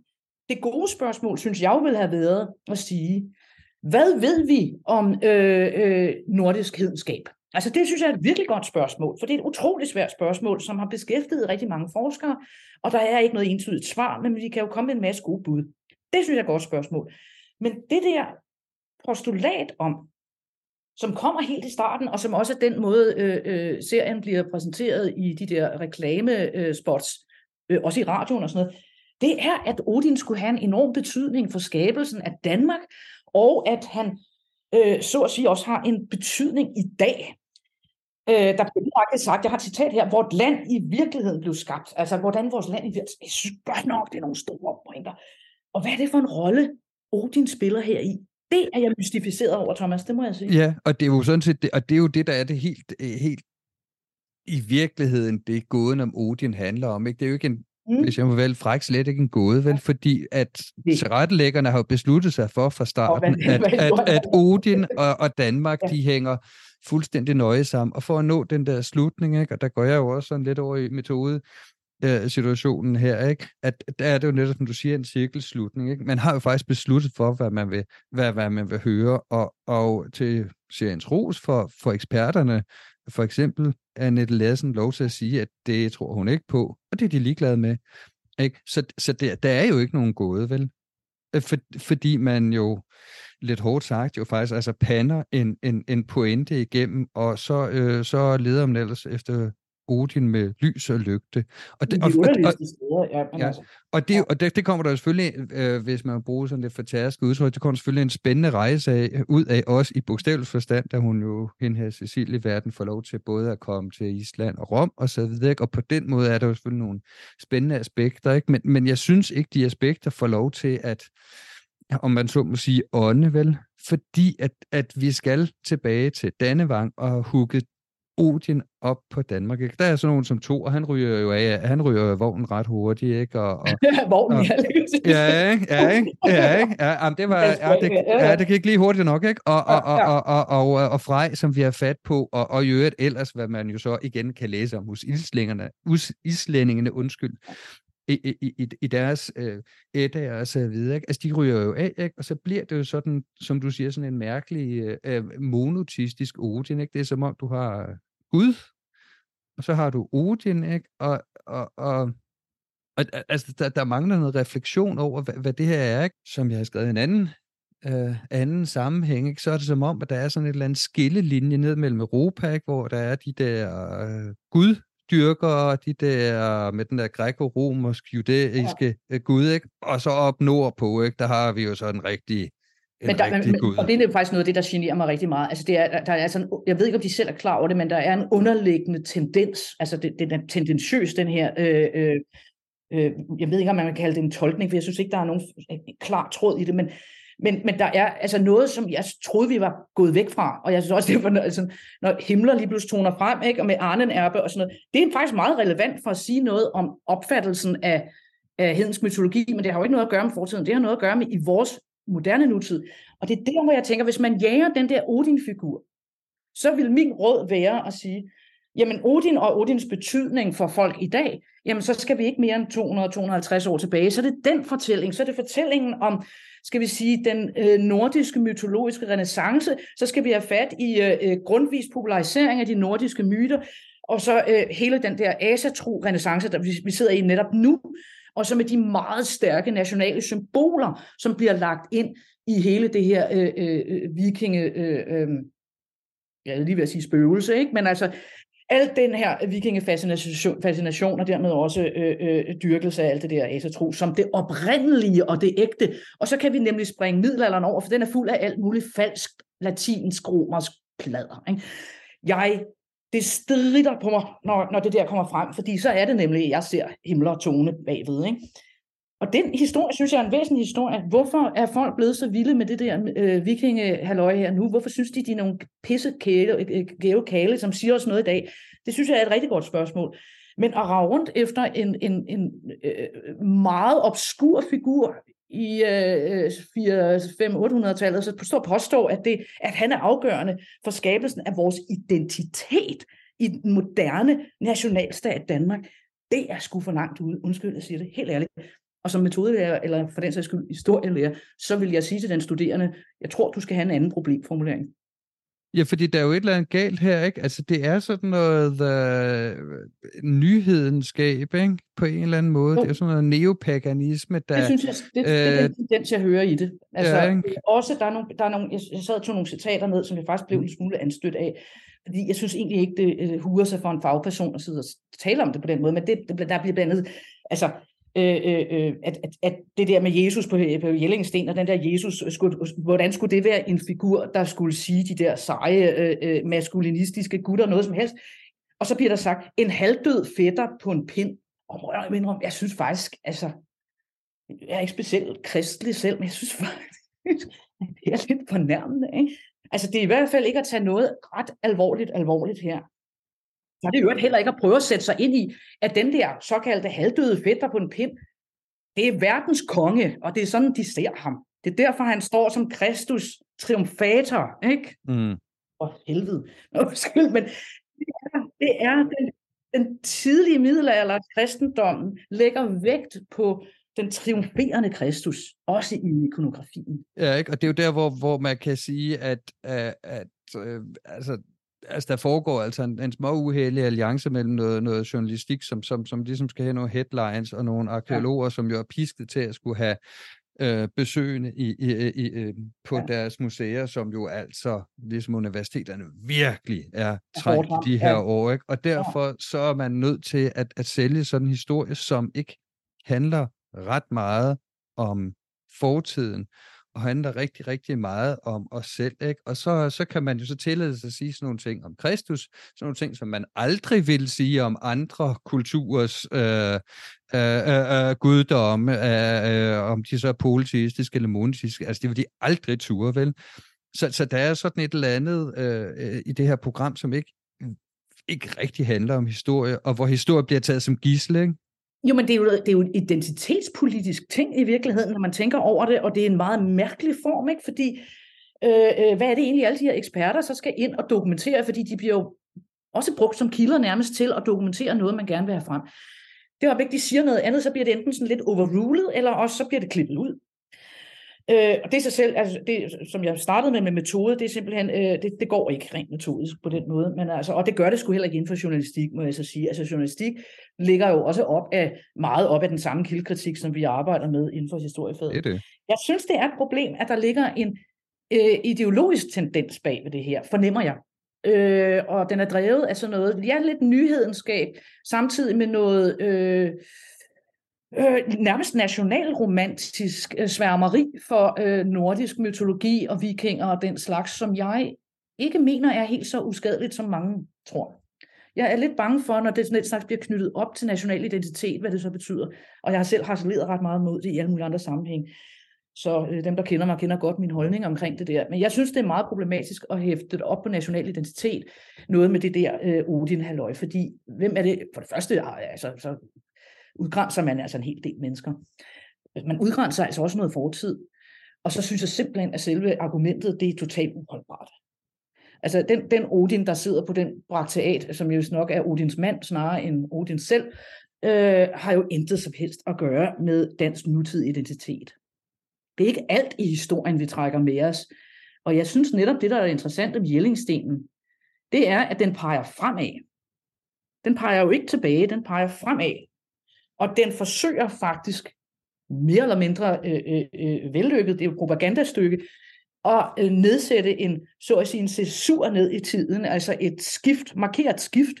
Det gode spørgsmål, synes jeg vil have været at sige, hvad ved vi om øh, øh, nordisk hedenskab? Altså det synes jeg er et virkelig godt spørgsmål, for det er et utroligt svært spørgsmål, som har beskæftiget rigtig mange forskere, og der er ikke noget entydigt svar, men vi kan jo komme med en masse gode bud. Det synes jeg er et godt spørgsmål. Men det der postulat om, som kommer helt i starten, og som også er den måde, øh, øh, serien bliver præsenteret i de der reklamespots, øh, øh, også i radioen og sådan noget, det er, at Odin skulle have en enorm betydning for skabelsen af Danmark, og at han øh, så at sige også har en betydning i dag. Øh, der blev faktisk sagt, jeg har et citat her, hvor land i virkeligheden blev skabt. Altså, hvordan vores land i virkeligheden... Jeg synes godt nok, det er nogle store pointer. Og hvad er det for en rolle, Odin spiller her i? Det er jeg mystificeret over, Thomas, det må jeg sige. Ja, og det er jo sådan set, det, og det er jo det, der er det helt, øh, helt i virkeligheden, det gåden om Odin handler om. Ikke? Det er jo ikke en, mm. hvis jeg må vælge fræk, slet ikke en gåde, vel? Fordi at tilrettelæggerne har jo besluttet sig for fra starten, at, at, at Odin og, og Danmark, ja. de hænger fuldstændig nøje sammen. Og for at nå den der slutning, ikke, og der går jeg jo også sådan lidt over i metode, situationen her, ikke? at der er det jo netop, som du siger, en cirkelslutning. Ikke? Man har jo faktisk besluttet for, hvad man vil, hvad, hvad man vil høre, og, og til seriens ros for, for eksperterne, for eksempel er Annette Lassen lov til at sige, at det tror hun ikke på, og det er de ligeglade med. Ikke? Så, så der, der er jo ikke nogen gåde, vel? Øh, for, fordi man jo lidt hårdt sagt, jo faktisk altså pander en, en, en pointe igennem, og så, øh, så leder man ellers efter Odin med lys og lygte. Og det, og, og, og, ja, ja, altså. og, det, og det, det kommer der selvfølgelig, øh, hvis man bruger sådan lidt fortærsket udtryk, det kommer selvfølgelig en spændende rejse af, ud af os i bogstavelig forstand, da hun jo, hende her Cecilie Verden, får lov til både at komme til Island og Rom og så videre. Og på den måde er der jo selvfølgelig nogle spændende aspekter, ikke? Men, men jeg synes ikke, de aspekter får lov til at om man så må sige, ånde, vel? Fordi at, at vi skal tilbage til Dannevang og hugge Odin op på Danmark. Ikke? Der er sådan nogen som to, og han ryger jo af, han ryger jo vognen ret hurtigt, ikke? Og, og, vognen, og, ja, ikke? Ja, ikke? Ja, ikke? Ja, jamen, det var, ja, det, ja, det gik lige hurtigt nok, ikke? Og, og, og, og, og, og, og, og Frej, som vi har fat på, og, og i øvrigt ellers, hvad man jo så igen kan læse om hos islændingerne, islændingene, undskyld, i, i, i deres øh, ætter og så videre. Ikke? Altså, de ryger jo af, ikke? og så bliver det jo sådan, som du siger, sådan en mærkelig øh, øh monotistisk Odin. Ikke? Det er som om, du har Gud, og så har du Odin, ikke? Og, og, og, og altså, der, der mangler noget refleksion over, hvad, hvad det her er, ikke? som jeg har skrevet en anden øh, anden sammenhæng, ikke? så er det som om, at der er sådan et eller andet skillelinje ned mellem Europa, ikke? hvor der er de der øh, Gud dyrker de der med den der græko-romersk judæiske ja. Øh, gud, ikke? Og så op nordpå, ikke? Der har vi jo så en rigtig men der, men, og det er faktisk noget af det, der generer mig rigtig meget. Altså det er, der er sådan, jeg ved ikke, om de selv er klar over det, men der er en underliggende tendens, altså det, det er tendentiøs, den her, øh, øh, øh, jeg ved ikke, om man kan kalde det en tolkning, for jeg synes ikke, der er nogen klar tråd i det, men Men, men der er altså noget, som jeg troede, vi var gået væk fra, og jeg synes også, det var, altså, når himler lige pludselig toner frem, ikke, og med Arnen Erbe og sådan noget, det er faktisk meget relevant for at sige noget om opfattelsen af, af hedensk mytologi, men det har jo ikke noget at gøre med fortiden, det har noget at gøre med i vores moderne nutid. Og det er der, hvor jeg tænker, hvis man jager den der Odin-figur, så vil min råd være at sige, jamen Odin og Odins betydning for folk i dag, jamen så skal vi ikke mere end 200-250 år tilbage. Så er det den fortælling, så er det fortællingen om, skal vi sige, den øh, nordiske mytologiske renaissance, så skal vi have fat i øh, øh, grundvis popularisering af de nordiske myter, og så øh, hele den der asatro renaissance, der vi, vi sidder i netop nu, og så med de meget stærke nationale symboler, som bliver lagt ind i hele det her øh, øh, øh, vikinge, øh, øh, jeg er lige ved at sige spøgelse, ikke? men altså al den her vikingefascination fascination, og dermed også øh, øh, dyrkelse af alt det der asatro, som det oprindelige og det ægte. Og så kan vi nemlig springe middelalderen over, for den er fuld af alt muligt falsk latinsk, romersk plader. Ikke? Jeg, det strider på mig, når, når det der kommer frem, fordi så er det nemlig, at jeg ser himmel og tone bagved. Ikke? Og den historie, synes jeg er en væsentlig historie. Hvorfor er folk blevet så vilde med det der øh, vikingehalløj her nu? Hvorfor synes de, de er nogle pisse kæle, øh, øh kale, som siger os noget i dag? Det synes jeg er et rigtig godt spørgsmål. Men at rave rundt efter en, en, en øh, meget obskur figur i øh, 500-800-tallet, så står påstå, at, det, at han er afgørende for skabelsen af vores identitet i den moderne nationalstat Danmark, det er sgu for langt ude. Undskyld, jeg siger det helt ærligt. Og som metodelærer, eller for den sags skyld historielærer, så vil jeg sige til den studerende, jeg tror, du skal have en anden problemformulering. Ja, fordi der er jo et eller andet galt her, ikke? Altså, det er sådan noget uh, nyhedenskab, ikke? På en eller anden måde. Jo. Det er sådan noget neopaganisme, der... Det synes jeg, det, øh, det er den tendens, jeg hører i det. Altså, ja, ikke? også, der er nogle, der er nogle, jeg, jeg sad og tog nogle citater ned, som jeg faktisk blev en smule anstødt af, fordi jeg synes egentlig ikke, det uh, huger sig for en fagperson at sidde og tale om det på den måde, men det, det der bliver blandt andet, altså, Øh, øh, øh, at, at, at det der med Jesus på, på Jellingsten, og den der Jesus, øh, skulle, øh, hvordan skulle det være en figur, der skulle sige de der seje, øh, maskulinistiske gutter, noget som helst. Og så bliver der sagt, en halvdød fætter på en pind. Og jeg, mener, jeg synes faktisk, altså, jeg er ikke specielt kristelig selv, men jeg synes faktisk, det er lidt fornærmende. Ikke? Altså, det er i hvert fald ikke at tage noget ret alvorligt alvorligt her. Så er det jo heller ikke at prøve at sætte sig ind i, at den der såkaldte halvdøde fætter på en pind, det er verdens konge, og det er sådan, de ser ham. Det er derfor, han står som Kristus triumfator, ikke? Mm. For helvede. Undskyld, men det er, det er den, den tidlige middelalder, kristendom lægger vægt på den triumferende Kristus, også i ikonografien. Ja, ikke? og det er jo der, hvor, hvor man kan sige, at, at, at øh, altså, altså, der foregår altså en, en små uheldig alliance mellem noget, noget journalistik, som, som, som ligesom skal have nogle headlines, og nogle arkeologer, ja. som jo er pisket til at skulle have øh, besøgende i, i, i, i, på ja. deres museer, som jo altså, ligesom universiteterne, virkelig er trængt i de her ja. år. Ikke? Og derfor ja. så er man nødt til at, at sælge sådan en historie, som ikke handler ret meget om fortiden, og handler rigtig, rigtig meget om os selv. Ikke? Og så, så kan man jo så tillade sig at sige sådan nogle ting om Kristus, sådan nogle ting, som man aldrig vil sige om andre kulturers øh, øh, øh, øh guddomme, øh, øh, om de så er politistiske eller monoteistiske. Altså det vil de aldrig ture, vel? Så, så der er sådan et eller andet øh, øh, i det her program, som ikke ikke rigtig handler om historie, og hvor historie bliver taget som gissel, ikke? Jo, men det er jo, det er jo en identitetspolitisk ting i virkeligheden, når man tænker over det, og det er en meget mærkelig form, ikke? fordi øh, øh, hvad er det egentlig, alle de her eksperter så skal ind og dokumentere, fordi de bliver jo også brugt som kilder nærmest til at dokumentere noget, man gerne vil have frem. Det er ikke, de siger noget andet, så bliver det enten sådan lidt overrulet, eller også så bliver det klippet ud. Øh, og det er sig selv, altså det, som jeg startede med med metode, det er simpelthen, øh, det, det går ikke rent metodisk på den måde, men altså, og det gør det sgu heller ikke inden for journalistik, må jeg så sige. Altså journalistik ligger jo også op af, meget op af den samme kildekritik, som vi arbejder med inden for historiefaget. Det det. Jeg synes, det er et problem, at der ligger en øh, ideologisk tendens bag ved det her, fornemmer jeg. Øh, og den er drevet af sådan noget, ja, lidt nyhedenskab, samtidig med noget... Øh, øh, nærmest nationalromantisk øh, sværmeri for øh, nordisk mytologi og vikinger og den slags, som jeg ikke mener er helt så uskadeligt, som mange tror. Jeg er lidt bange for, når det sådan et slags bliver knyttet op til national identitet, hvad det så betyder. Og jeg har selv harceleret ret meget mod det i alle mulige andre sammenhæng. Så øh, dem, der kender mig, kender godt min holdning omkring det der. Men jeg synes, det er meget problematisk at hæfte det op på national identitet, noget med det der øh, Odin-halløj, fordi hvem er det? For det første, altså, så udgrænser man altså en hel del mennesker. Man udgrænser altså også noget fortid. Og så synes jeg simpelthen, at selve argumentet, det er totalt uholdbart. Altså den, den Odin, der sidder på den brakteat, som jo nok er Odins mand snarere end Odin selv, øh, har jo intet som helst at gøre med dansk nutidig identitet. Det er ikke alt i historien, vi trækker med os. Og jeg synes netop, det der er interessant om Jellingstenen, det er, at den peger fremad. Den peger jo ikke tilbage, den peger fremad. Og den forsøger faktisk mere eller mindre øh, øh, øh, vellykket, det er jo et propagandastykke, at øh, nedsætte en, så at sige, en censur ned i tiden, altså et skift, markeret skift.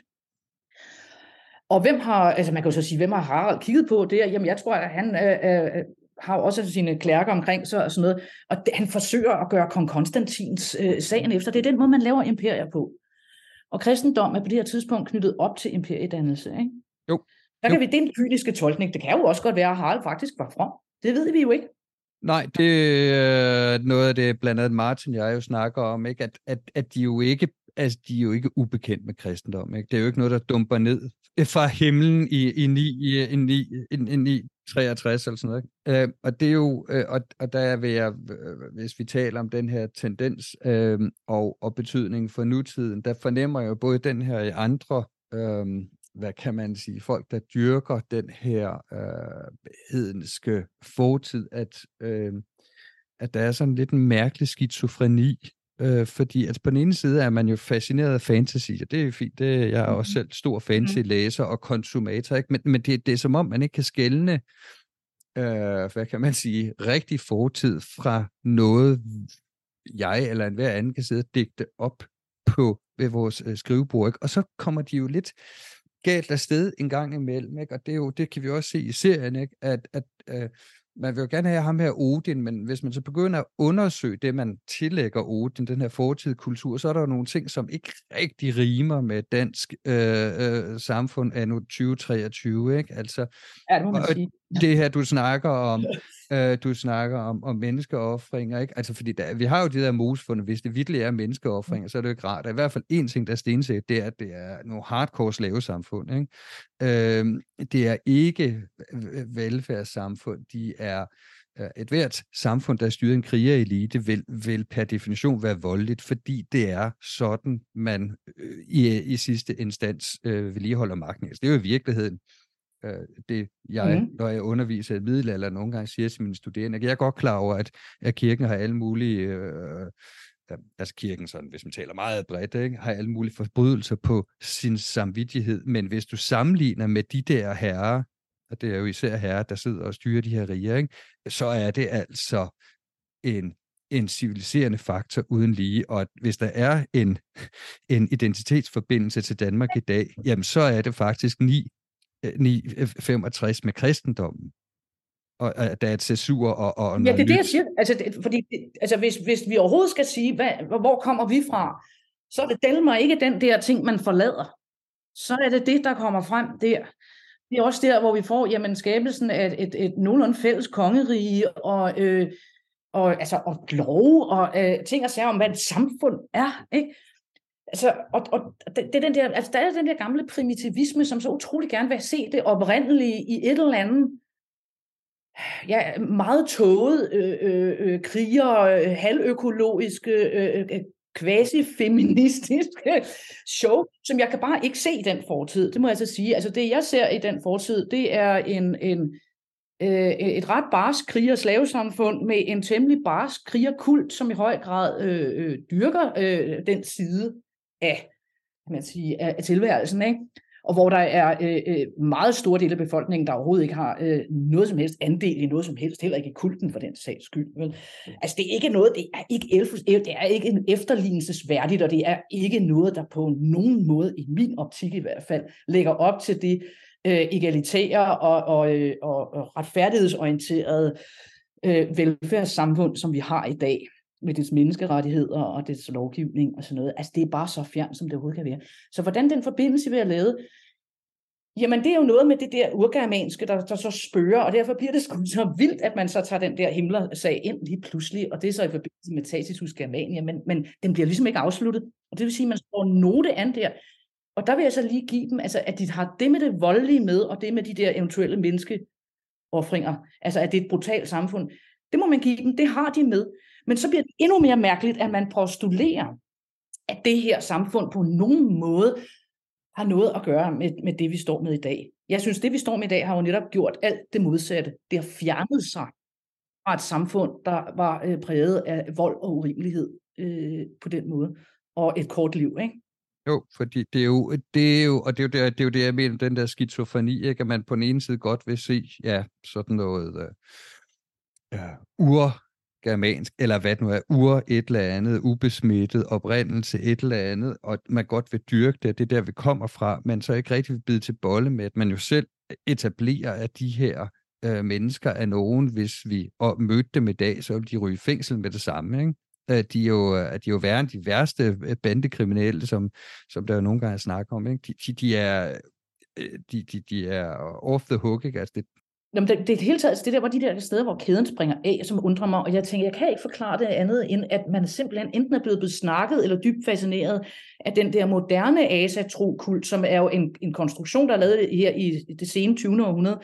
Og hvem har, altså man kan jo så sige, hvem har Harald kigget på det? Jamen jeg tror, at han øh, øh, har også sine klærker omkring sig og sådan noget, og det, han forsøger at gøre kong Konstantins øh, sagen efter. Det er den måde, man laver imperier på. Og kristendom er på det her tidspunkt knyttet op til imperiedannelse. Ikke? Jo. Der kan jo. vi, det er en kyniske tolkning. Det kan jo også godt være, at Harald faktisk var from. Det ved vi jo ikke. Nej, det er noget af det, blandt andet Martin og jeg jo snakker om, ikke? At, at, at de jo ikke altså, de er jo ikke ubekendt med kristendom. Ikke? Det er jo ikke noget, der dumper ned fra himlen i, i, 9, i, i, 9, i, i 9, 63 eller sådan noget. Ikke? Øh, og det er jo, øh, og, og der vil jeg, øh, hvis vi taler om den her tendens øh, og, og betydning for nutiden, der fornemmer jeg jo både den her i andre øh, hvad kan man sige, folk, der dyrker den her øh, hedenske fortid, at, øh, at der er sådan lidt en mærkelig skizofreni, øh, fordi altså på den ene side er man jo fascineret af fantasy, og det er fint, det, jeg er også mm-hmm. selv stor fantasy-læser og konsumator, ikke? men, men det, det er som om, man ikke kan skelne, øh, hvad kan man sige, rigtig fortid fra noget, jeg eller enhver anden kan sidde og digte op på ved vores øh, skrivebord. Ikke? Og så kommer de jo lidt galt afsted en gang imellem, ikke? og det, er jo, det kan vi også se i serien, ikke? at, at øh, man vil jo gerne have ham her Odin, men hvis man så begynder at undersøge det, man tillægger Odin, den her fortidige kultur, så er der jo nogle ting, som ikke rigtig rimer med dansk øh, øh, samfund af nu 2023, ikke? Altså, ja, det må man sige. Det her, du snakker om, øh, du snakker om, om menneskeoffringer, ikke? Altså, fordi der, vi har jo de der mosfunde, hvis det virkelig er menneskeoffringer, så er det jo ikke rart. Der er i hvert fald en ting, der er stensæt, det er, at det er nogle hardcore slavesamfund, ikke? Øh, det er ikke velfærdssamfund, de er øh, et hvert samfund, der er styret en krigerelite, vil, vil per definition være voldeligt, fordi det er sådan, man øh, i, i sidste instans øh, vedligeholder magten. Altså, det er jo i virkeligheden øh, det, jeg, mm. når jeg underviser i middelalder, nogle gange siger til mine studerende. Jeg er godt klar over, at, at kirken har alle mulige, øh, altså kirken sådan, hvis man taler meget bredt, ikke, har alle mulige forbrydelser på sin samvittighed, men hvis du sammenligner med de der herrer, og det er jo især herrer, der sidder og styrer de her riger, ikke, så er det altså en en civiliserende faktor uden lige, og at hvis der er en, en identitetsforbindelse til Danmark i dag, jamen så er det faktisk 9 965 øh, med kristendommen. Og at der er et censur og, og Ja, det er det, jeg siger. Altså, det, fordi, altså hvis, hvis vi overhovedet skal sige, hvad, hvor kommer vi fra, så er det del mig ikke den der ting, man forlader. Så er det det, der kommer frem der. Det er også der, hvor vi får jamen, skabelsen af et, et, et nogenlunde fælles kongerige, og, øh, og, altså, og lov, og øh, ting og sager om, hvad et samfund er. Ikke? Altså, og, og det, det er den der, altså, der er den der gamle primitivisme, som så utrolig gerne vil se det oprindelige i et eller andet ja, meget tåget øh, øh, øh kriger, øh, halvøkologiske, øh, øh, øh quasi-feministiske show, som jeg kan bare ikke se i den fortid. Det må jeg altså sige. Altså det, jeg ser i den fortid, det er en, en, øh, et ret barsk kriger slavesamfund med en temmelig barsk krigerkult, som i høj grad øh, øh, dyrker øh, den side af, kan man sige, af, af tilværelsen, ikke? og hvor der er øh, øh, meget store dele af befolkningen, der overhovedet ikke har øh, noget som helst andel i noget som helst, heller ikke i kulten for den sags skyld. Vel? Altså det er ikke noget, det er ikke, elfus, det er ikke en efterlignelsesværdigt, og det er ikke noget, der på nogen måde, i min optik i hvert fald, lægger op til det øh, egalitære og, og, øh, og, og retfærdighedsorienterede øh, velfærdssamfund, som vi har i dag med dets menneskerettigheder og dets lovgivning og sådan noget. Altså det er bare så fjern, som det overhovedet kan være. Så hvordan den forbindelse vil jeg lave? Jamen, det er jo noget med det der urgermanske, der, der så spørger, og derfor bliver det sgu så vildt, at man så tager den der himler-sag ind lige pludselig, og det er så i forbindelse med Tacitus Germania, men, men den bliver ligesom ikke afsluttet. Og det vil sige, at man står note an der. Og der vil jeg så lige give dem, altså, at de har det med det voldelige med, og det med de der eventuelle menneskeoffringer, altså at det er et brutalt samfund, det må man give dem, det har de med. Men så bliver det endnu mere mærkeligt, at man postulerer, at det her samfund på nogen måde har noget at gøre med, med det, vi står med i dag. Jeg synes, det, vi står med i dag, har jo netop gjort alt det modsatte. Det har fjernet sig fra et samfund, der var øh, præget af vold og urimelighed øh, på den måde, og et kort liv, ikke? Jo, fordi det er jo, det er jo, og det er jo det, det, er jo det jeg mener, den der skizofreni, ikke? at man på den ene side godt vil se, ja, sådan noget uh, ja, ur germansk, eller hvad det nu er, ur et eller andet, ubesmittet, oprindelse et eller andet, og man godt vil dyrke det, det er der, vi kommer fra, men så ikke rigtig vil bide til bolle med, at man jo selv etablerer, at de her øh, mennesker er nogen, hvis vi og mødte dem i dag, så ville de ryge i fængsel med det samme, ikke? At de er jo, at de er jo værre end de værste øh, bandekriminelle, som, som der jo nogle gange snakker om. Ikke? De, de, de, er, de, de, de er off the hook. Ikke? Altså det, Jamen, det, det er hele taget, altså, det der var de der steder, hvor kæden springer af, som undrer mig, og jeg tænker, jeg kan ikke forklare det andet, end at man simpelthen enten er blevet besnakket eller dybt fascineret af den der moderne asatro-kult, som er jo en, en konstruktion, der er lavet her i det sene 20. århundrede,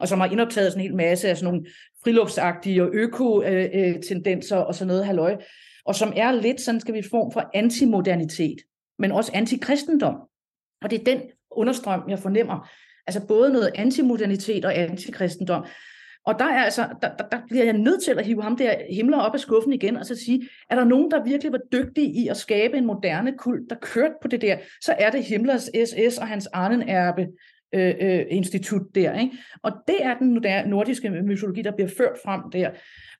og som har indoptaget sådan en hel masse af sådan nogle friluftsagtige og øko-tendenser øh, øh, og sådan noget halløj, og som er lidt sådan, skal vi form for antimodernitet, men også antikristendom. Og det er den understrøm, jeg fornemmer, Altså både noget antimodernitet og antikristendom. Og der, er altså, der, der, der bliver jeg nødt til at hive ham der himler op af skuffen igen, og så sige, er der nogen, der virkelig var dygtige i at skabe en moderne kult, der kørte på det der, så er det Himmlers SS og hans Arnen-erbe øh, øh, institut der. Ikke? Og det er den nordiske mytologi, der bliver ført frem der.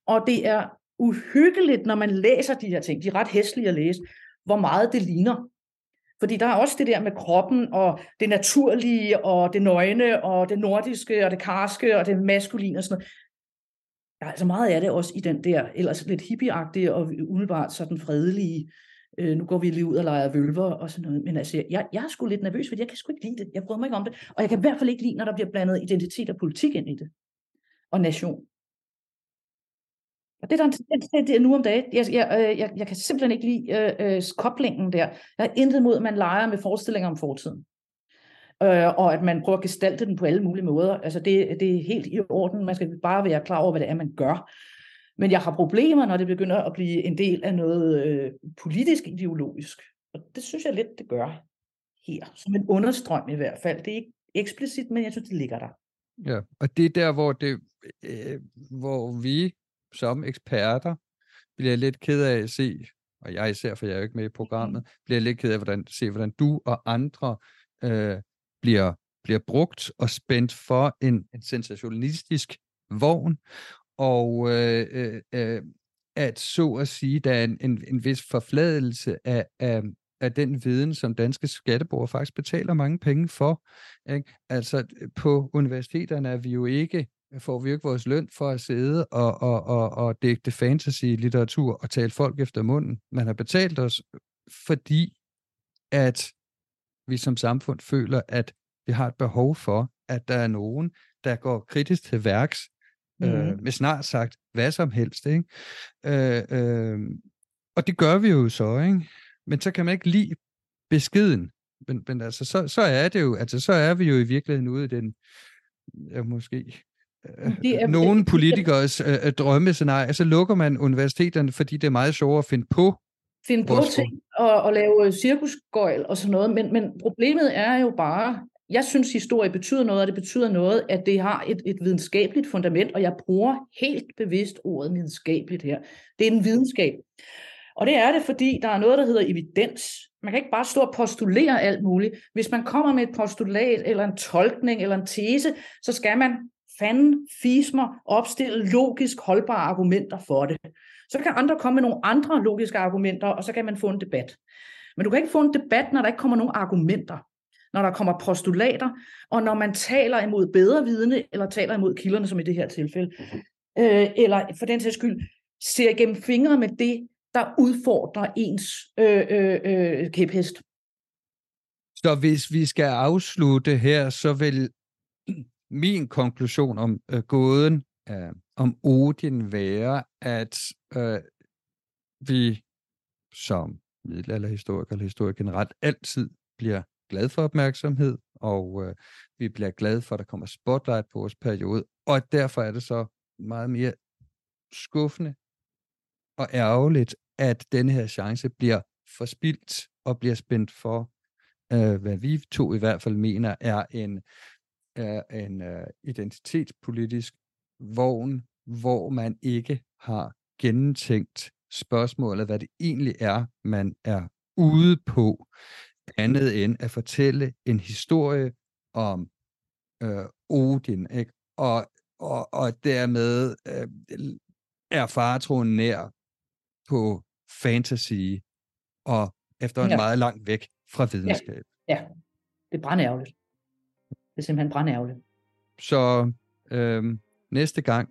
Og det er uhyggeligt, når man læser de her ting, de er ret hæslige at læse, hvor meget det ligner fordi der er også det der med kroppen, og det naturlige, og det nøgne, og det nordiske, og det karske, og det maskuline og sådan noget. Der er altså meget af det også i den der ellers lidt hippieagtige og umiddelbart sådan fredelige, øh, nu går vi lige ud og leger vølver og sådan noget. Men altså, jeg, jeg er sgu lidt nervøs, fordi jeg kan sgu ikke lide det. Jeg bryder mig ikke om det. Og jeg kan i hvert fald ikke lide, når der bliver blandet identitet og politik ind i det. Og nation. Og det er der en tendens til det nu om dagen. Jeg, jeg, øh, jeg, jeg kan simpelthen ikke lide øh, øh, koblingen der. Jeg har intet mod, at man leger med forestillinger om fortiden. Øh, og at man prøver at gestalte den på alle mulige måder. Altså det, det er helt i orden. Man skal bare være klar over, hvad det er, man gør. Men jeg har problemer, når det begynder at blive en del af noget øh, politisk ideologisk. Og det synes jeg lidt, det gør her. Som en understrøm i hvert fald. Det er ikke eksplicit, men jeg synes, det ligger der. Ja, og det er der, hvor, det, øh, hvor vi som eksperter bliver jeg lidt ked af at se, og jeg især, for jeg er jo ikke med i programmet, mm. bliver jeg lidt ked af hvordan, at se, hvordan du og andre øh, bliver, bliver brugt og spændt for en, en sensationalistisk vogn, og øh, øh, øh, at så at sige, der er en, en, en vis forfladelse af, af, af den viden, som danske skatteborgere faktisk betaler mange penge for. Ikke? Altså på universiteterne er vi jo ikke får vi ikke vores løn for at sidde og, og, og, og dække fantasy-litteratur og tale folk efter munden. Man har betalt os, fordi at vi som samfund føler, at vi har et behov for, at der er nogen, der går kritisk til værks mm. øh, mhm. med snart sagt hvad som helst. Ikke? Øh, øh, og det gør vi jo så, ikke? Men så kan man ikke lide beskeden. Men, men altså, så, så er det jo, altså, så er vi jo i virkeligheden ude i den, ja, måske det er, nogle politikers øh, øh, drømmescenarie, så lukker man universiteterne, fordi det er meget sjovere at finde på finde på ting og, og lave cirkusgøjl og sådan noget, men, men problemet er jo bare, jeg synes historie betyder noget, og det betyder noget, at det har et, et videnskabeligt fundament, og jeg bruger helt bevidst ordet videnskabeligt her. Det er en videnskab. Og det er det, fordi der er noget, der hedder evidens. Man kan ikke bare stå og postulere alt muligt. Hvis man kommer med et postulat, eller en tolkning, eller en tese, så skal man fanden fismer opstille logisk holdbare argumenter for det. Så kan andre komme med nogle andre logiske argumenter, og så kan man få en debat. Men du kan ikke få en debat, når der ikke kommer nogen argumenter, når der kommer postulater, og når man taler imod bedre vidne, eller taler imod kilderne, som i det her tilfælde. Øh, eller for den sags skyld, ser gennem fingre med det, der udfordrer ens øh, øh, øh, kæphest. Så hvis vi skal afslutte her, så vil min konklusion om øh, gåden øh, om Odin være, at øh, vi som middelalderhistoriker eller historiker generelt altid bliver glad for opmærksomhed, og øh, vi bliver glade for, at der kommer spotlight på vores periode, og derfor er det så meget mere skuffende og ærgerligt, at denne her chance bliver forspildt og bliver spændt for, øh, hvad vi to i hvert fald mener er en, er en øh, identitetspolitisk vogn, hvor man ikke har gennemtænkt spørgsmålet, hvad det egentlig er, man er ude på, andet end at fortælle en historie om øh, Odin, ikke? Og, og, og dermed øh, er faretroen nær på fantasy og efter en ja. meget langt væk fra videnskab. Ja, ja. det er brændærgerligt. Det er simpelthen brændærgerligt. Så øh, næste gang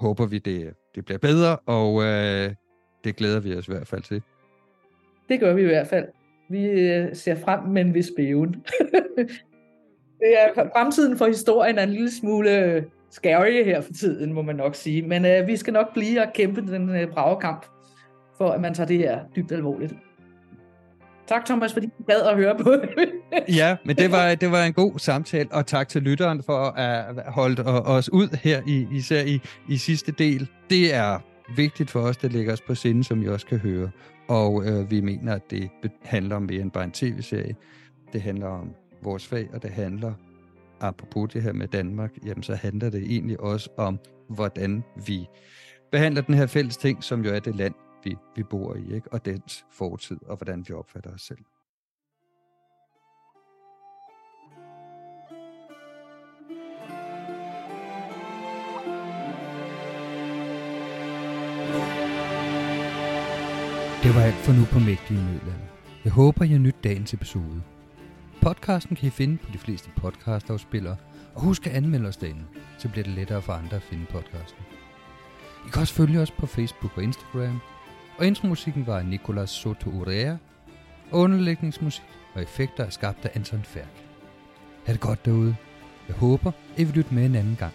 håber vi, det, det bliver bedre, og øh, det glæder vi os i hvert fald til. Det gør vi i hvert fald. Vi øh, ser frem med en vis bæven. det er, fremtiden for historien er en lille smule øh, scary her for tiden, må man nok sige. Men øh, vi skal nok blive og kæmpe den øh, bravekamp, for at man tager det her dybt alvorligt. Tak, Thomas, fordi du gad at høre på det. ja, men det var, det var en god samtale, og tak til lytteren for at holde os ud her, i, især i, i sidste del. Det er vigtigt for os, det ligger os på sinde, som I også kan høre. Og øh, vi mener, at det handler om mere end bare en tv-serie. Det handler om vores fag, og det handler, apropos det her med Danmark, jamen så handler det egentlig også om, hvordan vi behandler den her fælles ting, som jo er det land, vi, vi bor i, ikke? og dens fortid, og hvordan vi opfatter os selv. Det var alt for nu på Mægtige Middelalder. Jeg håber, I har nyt dagens episode. Podcasten kan I finde på de fleste podcastafspillere, og husk at anmelde os derinde, så bliver det lettere for andre at finde podcasten. I kan også følge os på Facebook og Instagram, og intromusikken var af Nicolas Soto Urea, og underlægningsmusik og effekter er skabt af Anton Færk. Ha' det godt derude. Jeg håber, I vil lytte med en anden gang.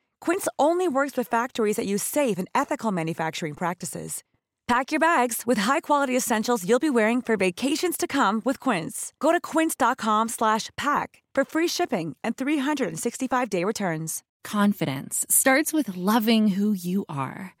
Quince only works with factories that use safe and ethical manufacturing practices. Pack your bags with high-quality essentials you'll be wearing for vacations to come with Quince. Go to quince.com/pack for free shipping and 365-day returns. Confidence starts with loving who you are.